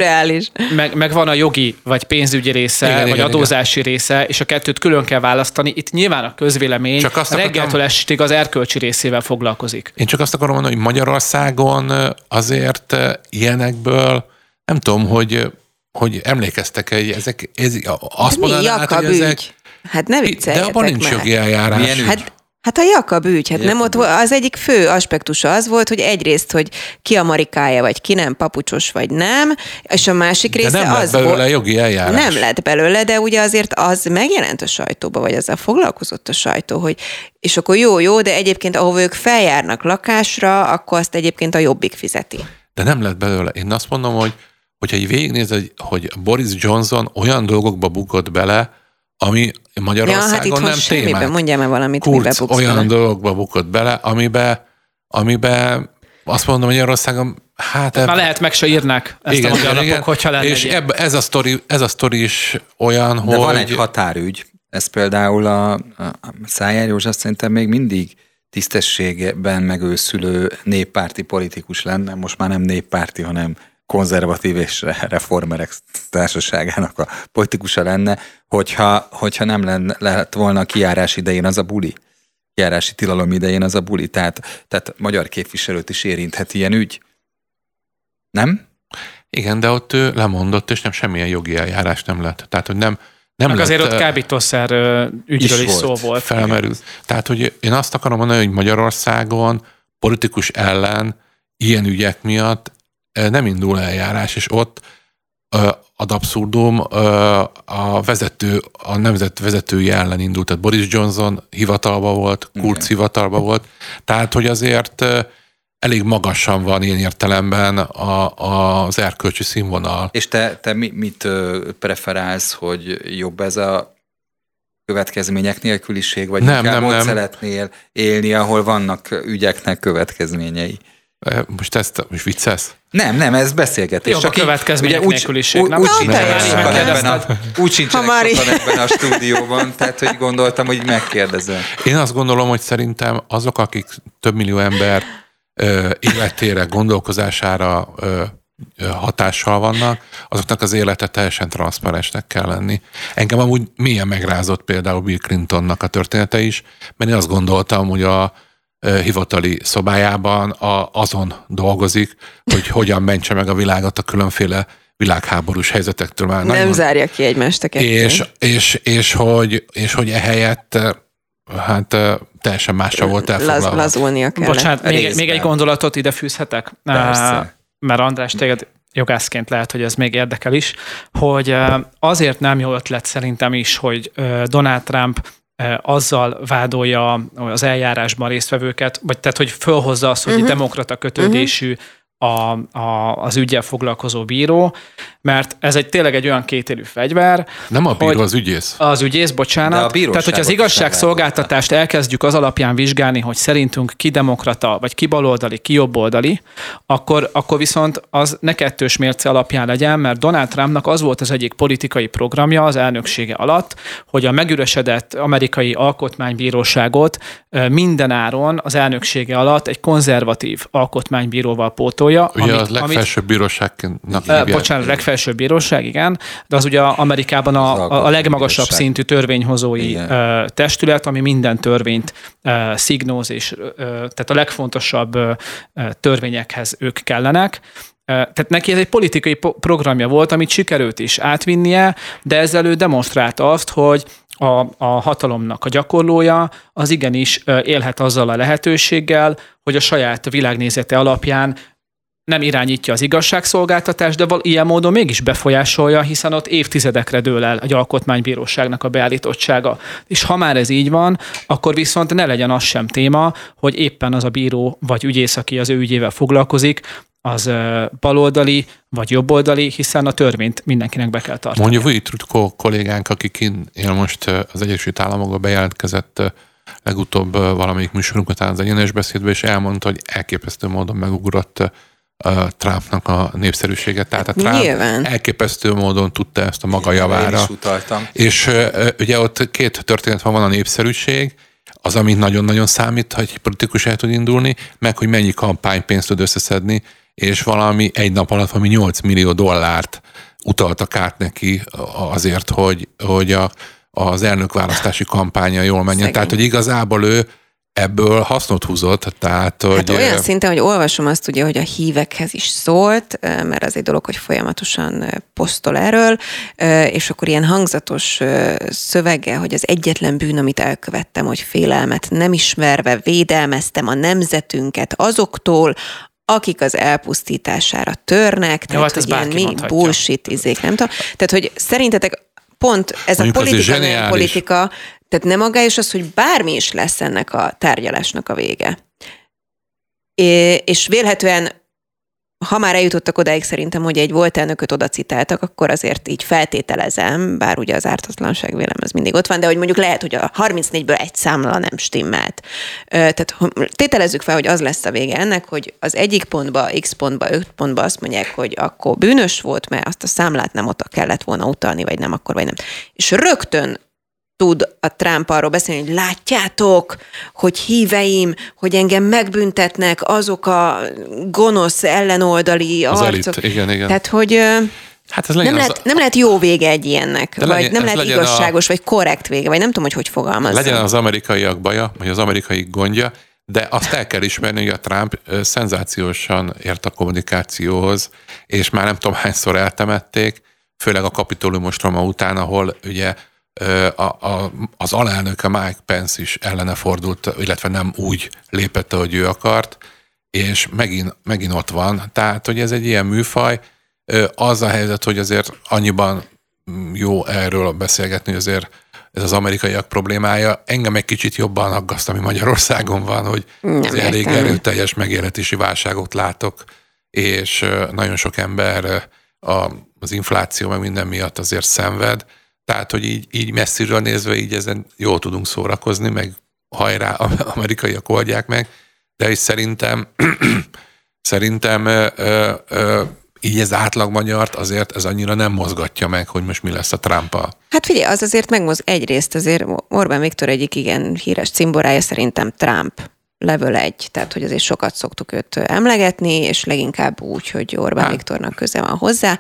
Meg, meg van a jogi vagy pénzügyi része, Igen, vagy igen, adózási igen. része, és a kettőt külön kell választani. Itt nyilván a közvélemény Csak azt reggeltől akartam- estig az erkölcsi részével foglalkozik. Én csak azt akarom mondani, hogy Magyarországon azért ilyenekből nem tudom, hogy, hogy emlékeztek egy ezek, ez, azt Jakab hogy ezek, ügy? Hát ne de vicceljetek abban nincs már. jogi eljárás. Milyen ügy? Hát, hát a Jakab ügy, hát nem Jakab ott volt, az egyik fő aspektusa az volt, hogy egyrészt, hogy ki a marikája, vagy ki nem, papucsos, vagy nem, és a másik De része nem lett az belőle volt, jogi eljárás. nem lett belőle, de ugye azért az megjelent a sajtóba, vagy azzal foglalkozott a sajtó, hogy és akkor jó, jó, de egyébként ahova ők feljárnak lakásra, akkor azt egyébként a jobbik fizeti. De nem lett belőle. Én azt mondom, hogy hogyha így végignézed, hogy Boris Johnson olyan dolgokba bukott bele, ami Ja, Magyarországon hát itthon nem semmiben, témák. mondjál már valamit, mibe Kurz buksz olyan bele. dolgokba bukott bele, amiben, amiben azt mondom, Magyarországon, hát... Már lehet meg se írnák ezt igen, a magyar napok, hogyha lenne És ebbe, ez, a sztori, ez a sztori is olyan, De hogy... van egy határügy, ez például a, a Szájár József szerintem még mindig tisztességben megőszülő néppárti politikus lenne, most már nem néppárti, hanem konzervatív és reformerek társaságának a politikusa lenne, hogyha, hogyha nem lenne, lehet volna a kiárás idején az a buli. Kiárási tilalom idején az a buli. Tehát, tehát magyar képviselőt is érinthet ilyen ügy. Nem? Igen, de ott ő lemondott, és nem semmilyen jogi eljárás nem lett. Tehát, hogy nem, nem Meg lett, azért ott kábítószer ügyről Is is, szó volt. felmerült. Tehát, hogy én azt akarom mondani, hogy Magyarországon politikus ellen ilyen ügyek miatt nem indul eljárás, és ott ad abszurdum a vezető, a nemzet vezetői ellen indult. Tehát Boris Johnson hivatalba volt, Kurz hivatalba volt. Tehát, hogy azért elég magasan van ilyen értelemben a, a, az erkölcsi színvonal. És te, te mi- mit preferálsz, hogy jobb ez a következmények nélküliség, vagy Nem, inkább nem, ott nem. szeretnél élni, ahol vannak ügyeknek következményei? Ö, Most ezt most viccelsz? Nem, nem, ez beszélgetés. Jobb a így- következmények ugye úgy- nélküliség, úgy- nem? Úgy Na, sincsenek sokan ebben a, úgy sincsenek Ha már így- sokan ebben a stúdióban, tehát hogy gondoltam, hogy megkérdezem. Én azt gondolom, hogy szerintem azok, akik több millió ember ö, életére, gondolkozására ö, hatással vannak, azoknak az élete teljesen transzparensnek kell lenni. Engem amúgy mélyen megrázott például Bill Clintonnak a története is, mert én azt gondoltam, hogy a hivatali szobájában a, azon dolgozik, hogy hogyan mentse meg a világot a különféle világháborús helyzetektől. Már Nem nagyon- zárja ki egymást a kettő. és, és, és, hogy, és hogy ehelyett eh, hát teljesen másra volt Laz, elfoglalva. lazulnia kellett. Bocsánat, még, Részben. még egy gondolatot ide fűzhetek? Persze. Mert András, téged jogászként lehet, hogy ez még érdekel is, hogy azért nem jó ötlet szerintem is, hogy Donald Trump azzal vádolja az eljárásban résztvevőket, vagy tehát, hogy fölhozza azt, hogy uh-huh. demokrata kötődésű a, a, az ügyel foglalkozó bíró, mert ez egy tényleg egy olyan kétélű fegyver, Nem a bíró, hogy- az ügyész. az ügyész, bocsánat. De a bíróságot Tehát, hogyha az igazságszolgáltatást elkezdjük az alapján vizsgálni, hogy szerintünk ki demokrata, vagy ki baloldali, ki jobboldali, akkor, akkor viszont az ne kettős mérce alapján legyen, mert Donald Trumpnak az volt az egyik politikai programja az elnöksége alatt, hogy a megüresedett amerikai alkotmánybíróságot ö, mindenáron az elnöksége alatt egy konzervatív alkotmánybíróval pótolja. Ugye a legfelsőbb bíróságnak Ö, hívják. Bocsánat, a legfelsőbb bíróság, igen, de az ugye Amerikában a, a, a legmagasabb alkotmánybíróság. szintű törvényhozói Igen. testület, ami minden törvényt szignóz, és tehát a legfontosabb törvényekhez ők kellenek. Tehát neki ez egy politikai po- programja volt, amit sikerült is átvinnie, de ezzel ő demonstrálta azt, hogy, a, a hatalomnak a gyakorlója, az igenis élhet azzal a lehetőséggel, hogy a saját világnézete alapján nem irányítja az igazságszolgáltatást, de val ilyen módon mégis befolyásolja, hiszen ott évtizedekre dől el egy alkotmánybíróságnak a beállítottsága. És ha már ez így van, akkor viszont ne legyen az sem téma, hogy éppen az a bíró vagy ügyész, aki az ő ügyével foglalkozik, az baloldali vagy jobboldali, hiszen a törvényt mindenkinek be kell tartani. Mondja Vujtrutko kollégánk, aki kint él most az Egyesült Államokba bejelentkezett legutóbb valamelyik műsorunk után az egyenes beszédbe, és elmondta, hogy elképesztő módon megugrott Trumpnak a népszerűsége. Tehát a Trump Nyilván. elképesztő módon tudta ezt a maga javára. Én is utaltam. És ugye ott két történet van, van a népszerűség, az, amit nagyon-nagyon számít, hogy politikus el tud indulni, meg hogy mennyi kampánypénzt tud összeszedni, és valami egy nap alatt valami 8 millió dollárt utaltak át neki azért, hogy, hogy a, az elnökválasztási kampánya jól menjen. Szegény. Tehát, hogy igazából ő ebből hasznot húzott, tehát hogy... Hát olyan szinten, hogy olvasom azt ugye, hogy a hívekhez is szólt, mert az egy dolog, hogy folyamatosan posztol erről, és akkor ilyen hangzatos szöveggel, hogy az egyetlen bűn, amit elkövettem, hogy félelmet nem ismerve védelmeztem a nemzetünket azoktól, akik az elpusztítására törnek, Jó, tehát, hát hogy ilyen mi mondhatja. bullshit izék, nem tudom. Tehát, hogy szerintetek pont ez Mondjuk a politika, politika, tehát nem magáis az, hogy bármi is lesz ennek a tárgyalásnak a vége. É, és vélhetően ha már eljutottak odáig szerintem, hogy egy volt elnököt oda citáltak, akkor azért így feltételezem, bár ugye az ártatlanság vélem az mindig ott van, de hogy mondjuk lehet, hogy a 34-ből egy számla nem stimmelt. Tehát tételezzük fel, hogy az lesz a vége ennek, hogy az egyik pontba, x pontba, 5 pontba azt mondják, hogy akkor bűnös volt, mert azt a számlát nem ott kellett volna utalni, vagy nem akkor, vagy nem. És rögtön tud a Trump arról beszélni, hogy látjátok, hogy híveim, hogy engem megbüntetnek azok a gonosz ellenoldali az arcok. Elit. Igen, igen. Tehát, hogy Hát ez nem, lehet, az... nem lehet jó vége egy ilyennek, De vagy legyen, nem lehet igazságos, a... vagy korrekt vége, vagy nem tudom, hogy hogy fogalmazzam. Legyen az amerikaiak baja, vagy az amerikai gondja, de azt el kell ismerni, hogy a Trump szenzációsan ért a kommunikációhoz, és már nem tudom hányszor eltemették, főleg a kapitolumos trauma után, ahol ugye a, a, az alelnöke Mike Pence is ellene fordult, illetve nem úgy lépett, ahogy ő akart, és megint, megint ott van. Tehát, hogy ez egy ilyen műfaj, az a helyzet, hogy azért annyiban jó erről beszélgetni, hogy azért ez az amerikaiak problémája. Engem egy kicsit jobban aggaszt, ami Magyarországon van, hogy az elég erőteljes megéletési válságot látok, és nagyon sok ember az infláció meg minden miatt azért szenved, tehát, hogy így, így messziről nézve így ezen jól tudunk szórakozni, meg hajrá, amerikaiak oldják meg, de is szerintem, szerintem ö, ö, így ez átlag magyart azért ez annyira nem mozgatja meg, hogy most mi lesz a trump -a. Hát figyelj, az azért megmoz egyrészt azért Orbán Viktor egyik igen híres cimborája szerintem Trump level 1, tehát hogy azért sokat szoktuk őt emlegetni, és leginkább úgy, hogy Orbán hát. Viktornak köze van hozzá.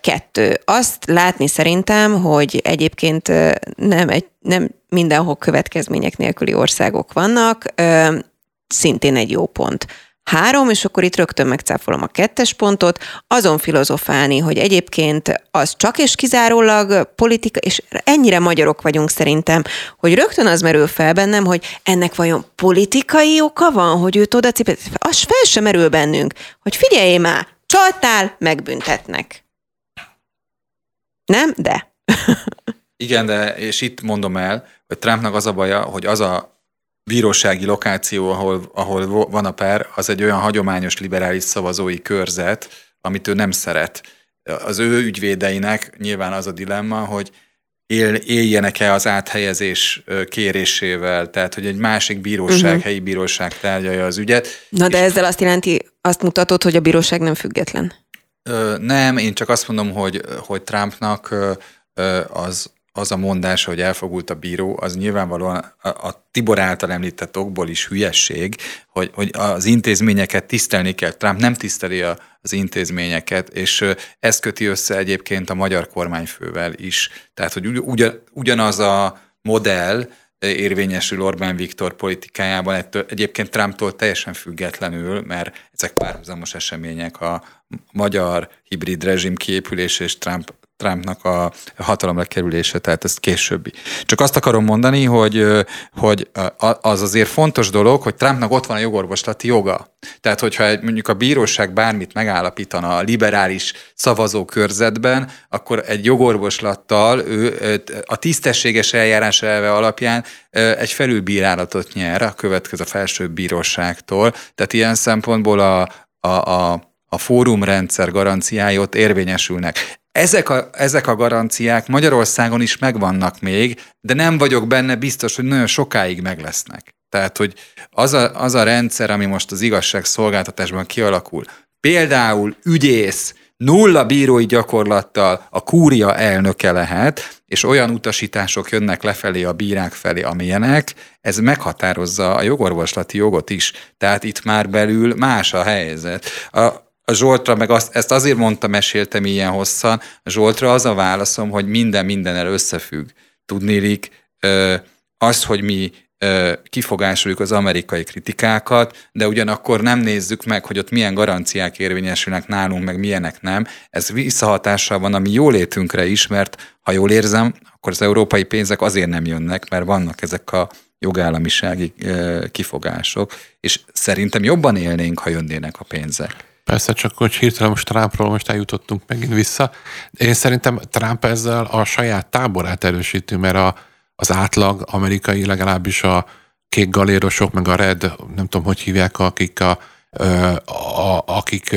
Kettő, azt látni szerintem, hogy egyébként nem, egy, nem mindenhol következmények nélküli országok vannak, szintén egy jó pont. Három, és akkor itt rögtön megcáfolom a kettes pontot, azon filozofálni, hogy egyébként az csak és kizárólag politika, és ennyire magyarok vagyunk szerintem, hogy rögtön az merül fel bennem, hogy ennek vajon politikai oka van, hogy őt oda cipet, az fel sem merül bennünk, hogy figyelj már, csaltál, megbüntetnek. Nem? De. Igen, de és itt mondom el, hogy Trumpnak az a baja, hogy az a bírósági lokáció, ahol, ahol van a per, az egy olyan hagyományos liberális szavazói körzet, amit ő nem szeret. Az ő ügyvédeinek nyilván az a dilemma, hogy él, éljenek-e az áthelyezés kérésével, tehát hogy egy másik bíróság, uh-huh. helyi bíróság tárgyalja az ügyet. Na de ezzel azt jelenti, azt mutatod, hogy a bíróság nem független? Ö, nem, én csak azt mondom, hogy, hogy Trumpnak ö, az az a mondás, hogy elfogult a bíró, az nyilvánvalóan a, a Tibor által említett okból is hülyesség, hogy, hogy az intézményeket tisztelni kell. Trump nem tiszteli a, az intézményeket, és ez köti össze egyébként a magyar kormányfővel is. Tehát, hogy ugyan, ugyanaz a modell érvényesül Orbán Viktor politikájában, ettől, egyébként Trumptól teljesen függetlenül, mert ezek párhuzamos események, a magyar hibrid rezsim kiépülés és Trump Trumpnak a hatalomra kerülése, tehát ez későbbi. Csak azt akarom mondani, hogy, hogy az azért fontos dolog, hogy Trumpnak ott van a jogorvoslati joga. Tehát, hogyha mondjuk a bíróság bármit megállapítana a liberális szavazókörzetben, akkor egy jogorvoslattal ő a tisztességes eljárás elve alapján egy felülbírálatot nyer a következő felsőbb bíróságtól. Tehát ilyen szempontból a, a, a a fórumrendszer garanciái ott érvényesülnek. Ezek a, ezek a garanciák Magyarországon is megvannak még, de nem vagyok benne biztos, hogy nagyon sokáig meg lesznek. Tehát, hogy az a, az a rendszer, ami most az igazságszolgáltatásban kialakul, például ügyész, nulla bírói gyakorlattal a kúria elnöke lehet, és olyan utasítások jönnek lefelé a bírák felé, amilyenek, ez meghatározza a jogorvoslati jogot is. Tehát itt már belül más a helyzet. A, a Zsoltra, meg azt, ezt azért mondta, meséltem ilyen hosszan, a Zsoltra az a válaszom, hogy minden mindennel összefügg. Tudnélik, az, hogy mi kifogásoljuk az amerikai kritikákat, de ugyanakkor nem nézzük meg, hogy ott milyen garanciák érvényesülnek nálunk, meg milyenek nem. Ez visszahatással van a mi jólétünkre is, mert ha jól érzem, akkor az európai pénzek azért nem jönnek, mert vannak ezek a jogállamisági kifogások, és szerintem jobban élnénk, ha jönnének a pénzek. Persze, csak hogy hirtelen most Trumpról most eljutottunk megint vissza. Én szerintem Trump ezzel a saját táborát erősíti, mert a, az átlag amerikai, legalábbis a kék galérosok, meg a red, nem tudom, hogy hívják, akik, a, a, akik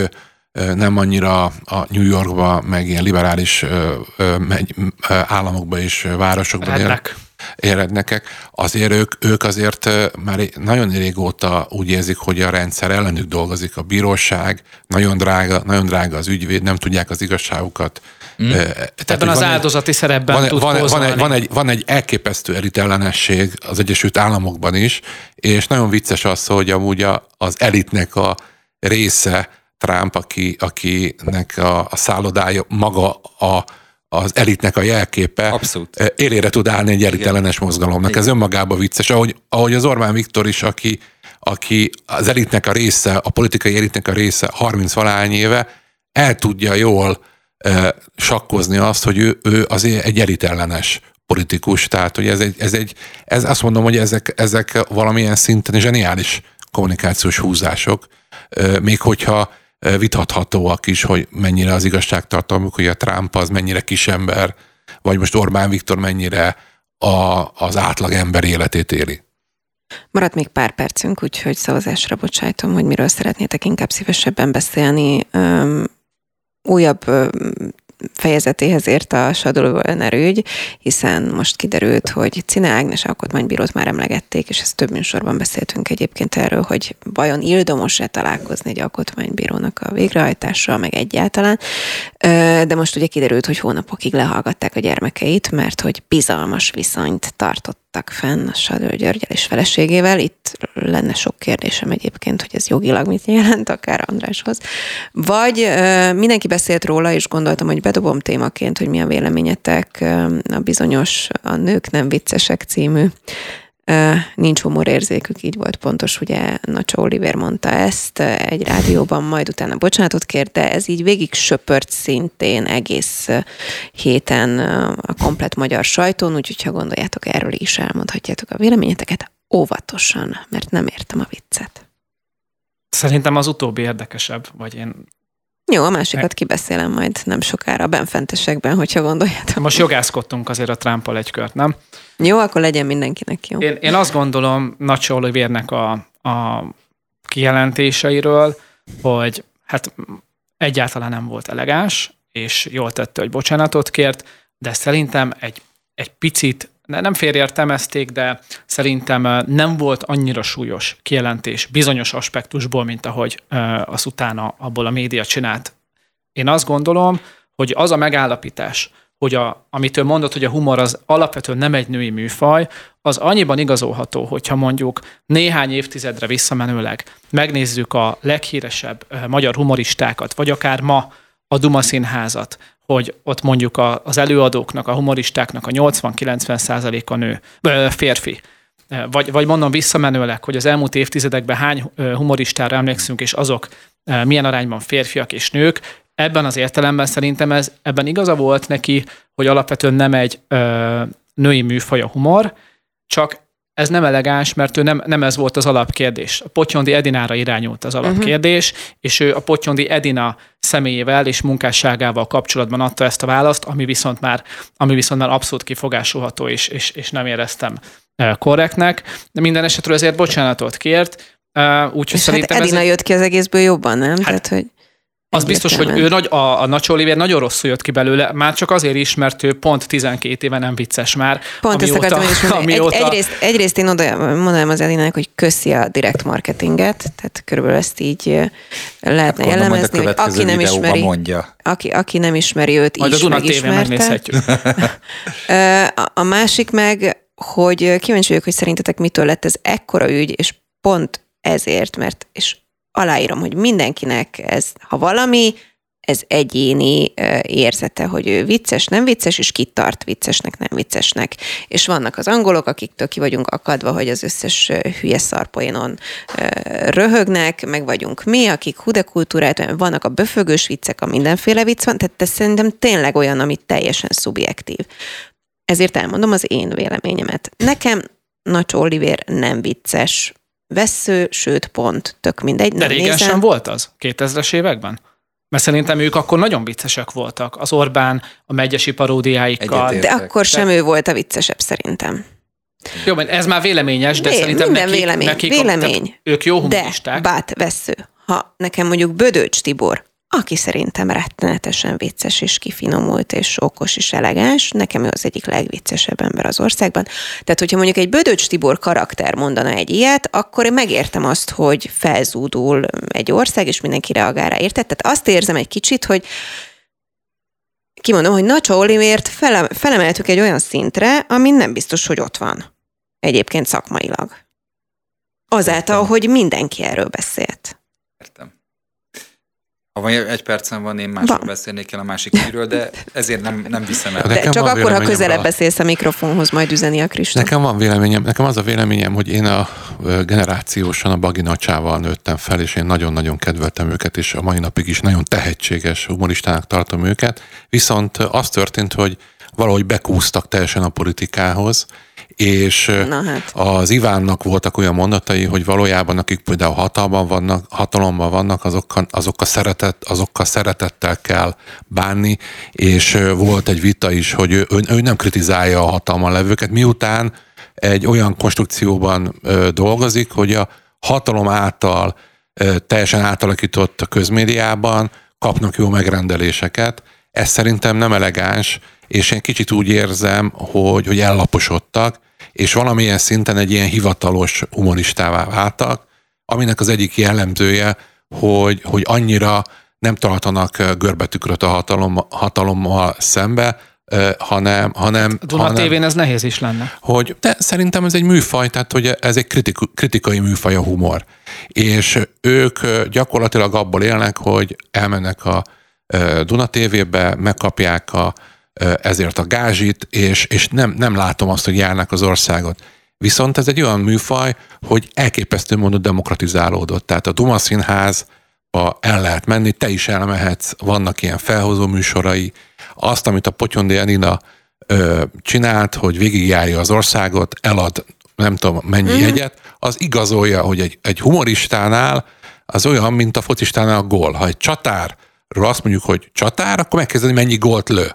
nem annyira a New Yorkba, meg ilyen liberális államokba és városokban élnek érednekek, azért ők, ők azért már nagyon régóta úgy érzik, hogy a rendszer ellenük dolgozik a bíróság, nagyon drága, nagyon drága az ügyvéd, nem tudják az igazságukat. Mm. Tehát Ebben az áldozati szerepben van, tud van, van, egy, van, egy, van egy elképesztő elitellenesség az Egyesült Államokban is, és nagyon vicces az, hogy amúgy a, az elitnek a része Trump, aki, akinek a, a szállodája maga a az elitnek a jelképe Abszolút. élére tud állni egy elitellenes mozgalomnak. Igen. Ez önmagában vicces. Ahogy, ahogy az Orbán Viktor is, aki, aki az elitnek a része, a politikai elitnek a része 30 valány éve, el tudja jól e, sakkozni azt, hogy ő, ő azért egy elitellenes politikus. Tehát, hogy ez egy, ez egy ez azt mondom, hogy ezek, ezek valamilyen szinten zseniális kommunikációs húzások, e, még hogyha vitathatóak is, hogy mennyire az igazságtartalmuk, hogy a Trump az mennyire kisember, vagy most Orbán Viktor mennyire a, az átlag ember életét éli. Maradt még pár percünk, úgyhogy szavazásra bocsájtom, hogy miről szeretnétek inkább szívesebben beszélni. Um, újabb fejezetéhez ért a Sadolóvölner ügy, hiszen most kiderült, hogy Cine Ágnes alkotmánybírót már emlegették, és ezt több műsorban beszéltünk egyébként erről, hogy vajon ildomos-e találkozni egy alkotmánybírónak a végrehajtással, meg egyáltalán. De most ugye kiderült, hogy hónapokig lehallgatták a gyermekeit, mert hogy bizalmas viszonyt tartott tartottak fenn Sadő Györgyel és feleségével. Itt lenne sok kérdésem egyébként, hogy ez jogilag mit jelent, akár Andráshoz. Vagy mindenki beszélt róla, és gondoltam, hogy bedobom témaként, hogy mi a véleményetek a bizonyos A Nők nem viccesek című nincs humorérzékük, így volt pontos, ugye Nacsa Oliver mondta ezt egy rádióban, majd utána bocsánatot kért, de ez így végig söpört szintén egész héten a komplet magyar sajtón, úgyhogy ha gondoljátok erről is elmondhatjátok a véleményeteket, óvatosan, mert nem értem a viccet. Szerintem az utóbbi érdekesebb, vagy én jó, a másikat kibeszélem majd nem sokára benfentesekben, hogyha gondoljátok. Most jogászkodtunk azért a trump egy kört, nem? Jó, akkor legyen mindenkinek jó. Én, én azt gondolom Nagy Olivérnek a, a kijelentéseiről, hogy hát egyáltalán nem volt elegáns, és jól tette, hogy bocsánatot kért, de szerintem egy, egy picit, nem félreértelmezték, de szerintem nem volt annyira súlyos kijelentés bizonyos aspektusból, mint ahogy az utána abból a média csinált. Én azt gondolom, hogy az a megállapítás, hogy a, amit ő mondott, hogy a humor az alapvetően nem egy női műfaj, az annyiban igazolható, hogyha mondjuk néhány évtizedre visszamenőleg megnézzük a leghíresebb magyar humoristákat, vagy akár ma a Duma Színházat, hogy ott mondjuk a, az előadóknak, a humoristáknak a 80-90 a nő, férfi. Vagy, vagy mondom visszamenőleg, hogy az elmúlt évtizedekben hány humoristára emlékszünk, és azok milyen arányban férfiak és nők, ebben az értelemben szerintem ez, ebben igaza volt neki, hogy alapvetően nem egy ö, női műfaj a humor, csak ez nem elegáns, mert ő nem, nem ez volt az alapkérdés. A Potyondi Edinára irányult az alapkérdés, uh-huh. és ő a Potyondi Edina személyével és munkásságával kapcsolatban adta ezt a választ, ami viszont már, ami viszont már abszolút kifogásolható, és, és, és nem éreztem korrektnek. De minden esetről ezért bocsánatot kért, úgyhogy és szerintem hát Edina ez jött ki az egészből jobban, nem? Hát, Tehát, hogy... Az biztos, hogy ő nagy, a, a Nacho Oliver nagyon rosszul jött ki belőle, már csak azért is, mert ő pont 12 éve nem vicces már. Pont amióta, ezt akartam is mondani. Amióta... Egy, egyrészt, egyrészt én oda mondanám az Elinának, hogy köszi a direkt marketinget, tehát körülbelül ezt így lehetne Akkor jellemezni, hogy aki nem ismeri, mondja. Aki, aki nem ismeri őt Majd is a megismerte. a, a másik meg, hogy kíváncsi vagyok, hogy szerintetek mitől lett ez ekkora ügy, és pont ezért, mert és aláírom, hogy mindenkinek ez, ha valami, ez egyéni érzete, hogy ő vicces, nem vicces, és kitart viccesnek, nem viccesnek. És vannak az angolok, akiktől ki vagyunk akadva, hogy az összes hülye szarpoénon röhögnek, meg vagyunk mi, akik hudekultúrát, vannak a böfögős viccek, a mindenféle vicc van, tehát ez szerintem tényleg olyan, ami teljesen szubjektív. Ezért elmondom az én véleményemet. Nekem Nacho Oliver nem vicces, vesző, sőt pont, tök mindegy. De régen nézem. sem volt az? 2000-es években? Mert szerintem ők akkor nagyon viccesek voltak. Az Orbán, a megyesi paródiáikkal. De akkor sem ő volt a viccesebb szerintem. Jó, mert ez már véleményes, de Vé, szerintem minden nekik, vélemény, nekik vélemény. ők jó humoristák. De, bát, vesző. Ha nekem mondjuk Bödöcs Tibor aki szerintem rettenetesen vicces és kifinomult és okos és elegáns. Nekem ő az egyik legviccesebb ember az országban. Tehát, hogyha mondjuk egy Bödöcs Tibor karakter mondana egy ilyet, akkor én megértem azt, hogy felzúdul egy ország, és mindenki reagál rá, érted? Tehát azt érzem egy kicsit, hogy kimondom, hogy Nacho Olivért fele, felemeltük egy olyan szintre, ami nem biztos, hogy ott van. Egyébként szakmailag. Azáltal, hogy mindenki erről beszélt. Ha van egy percem van, én másról beszélnék el a másik hírről, de ezért nem, nem viszem el. De csak akkor, ha közelebb a... beszélsz a mikrofonhoz, majd üzeni a Kristóf. Nekem van véleményem, nekem az a véleményem, hogy én a generációsan a Bagi Nacsával nőttem fel, és én nagyon-nagyon kedveltem őket, és a mai napig is nagyon tehetséges humoristának tartom őket. Viszont az történt, hogy valahogy bekúztak teljesen a politikához, és Na hát. az Ivánnak voltak olyan mondatai, hogy valójában akik például hatalban vannak, hatalomban vannak, azokkal, azokkal, szeretet, azokkal szeretettel kell bánni, és volt egy vita is, hogy ő, ő, ő nem kritizálja a hatalman levőket, miután egy olyan konstrukcióban ö, dolgozik, hogy a hatalom által ö, teljesen átalakított a közmédiában kapnak jó megrendeléseket. Ez szerintem nem elegáns, és én kicsit úgy érzem, hogy, hogy ellaposodtak, és valamilyen szinten egy ilyen hivatalos humanistává váltak, aminek az egyik jellemzője, hogy, hogy annyira nem tartanak görbetükröt a hatalom, hatalommal szembe, hanem... hanem Duna hanem, tévén ez nehéz is lenne. Hogy, de szerintem ez egy műfaj, tehát hogy ez egy kritik, kritikai műfaj a humor. És ők gyakorlatilag abból élnek, hogy elmennek a Duna tévébe, megkapják a, ezért a gázsit, és, és nem, nem látom azt, hogy járnak az országot. Viszont ez egy olyan műfaj, hogy elképesztő módon demokratizálódott. Tehát a Duma Színház el lehet menni, te is elmehetsz, vannak ilyen felhozó műsorai. Azt, amit a Potyondi Enina ö, csinált, hogy végigjárja az országot, elad nem tudom mennyi mm. jegyet, az igazolja, hogy egy, egy humoristánál az olyan, mint a focistánál a gól. Ha egy csatárról azt mondjuk, hogy csatár, akkor megkezdeni, mennyi gólt lő.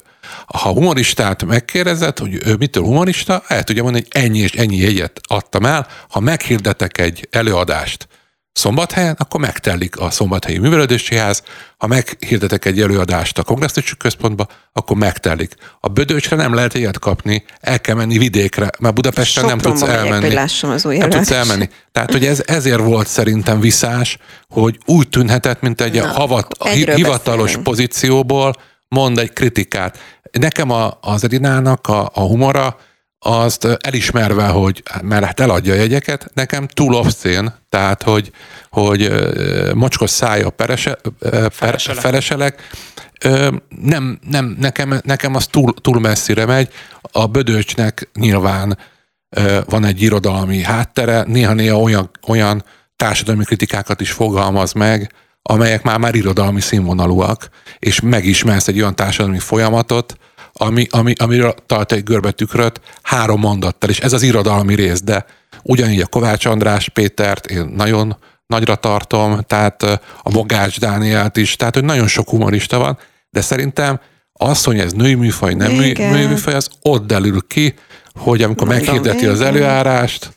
Ha humoristát megkérdezed, hogy ő mitől humorista, el tudja mondani, hogy ennyi és ennyi jegyet adtam el. Ha meghirdetek egy előadást Szombathelyen, akkor megtelik a Szombathelyi Művelődési Ház, ha meghirdetek egy előadást a kongresszusi központba, akkor megtelik. A Bödöcsre nem lehet ilyet kapni, el kell menni vidékre, mert Budapesten nem tudsz elmenni. Megyek, az új nem tudsz elmenni. Tehát, hogy ez ezért volt szerintem viszás, hogy úgy tűnhetett, mint egy Na, havat, hivatalos beszélünk. pozícióból mond egy kritikát. Nekem a, az Edinának a, a humora, azt elismerve, hogy mert hát eladja a jegyeket, nekem túl obszén, tehát hogy, hogy mocskos szája perese, fereselek. fereselek, nem, nem, nekem, nekem az túl, túl messzire megy. A Bödöcsnek nyilván van egy irodalmi háttere, néha-néha olyan, olyan társadalmi kritikákat is fogalmaz meg, amelyek már már irodalmi színvonalúak, és megismersz egy olyan társadalmi folyamatot, ami, ami, amiről tart egy görbetükröt három mondattal, és ez az irodalmi rész, de ugyanígy a Kovács András Pétert én nagyon nagyra tartom, tehát a Mogács Dánielt is, tehát hogy nagyon sok humorista van, de szerintem az, hogy ez női műfaj, nem női műfaj, az ott derül ki, hogy amikor meghirdeti az előárást,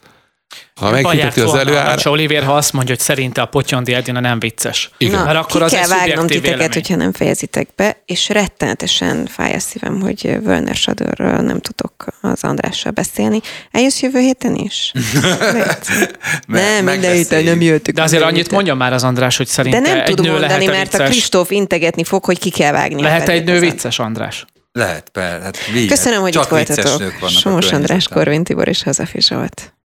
ha meghirdeti az előárást... Oliver, ha azt mondja, hogy szerinte a Potyondi Edina nem vicces. Igen. Na, Mert akkor ki az kell vágnom titeket, vélemény. hogyha nem fejezitek be, és rettenetesen fáj a szívem, hogy Völner Sadőrről nem tudok az Andrással beszélni. Eljössz jövő héten is? nem, minden héten nem jöttük. De azért annyit mondja már az András, hogy szerintem De nem tudom mondani, mert a Kristóf integetni fog, hogy ki kell vágni. Lehet egy nő vicces, András? Lehet, persze. Hát Köszönöm, hogy itt voltatok. Somos András, Korvin Tibor és Hazafi Zsolt.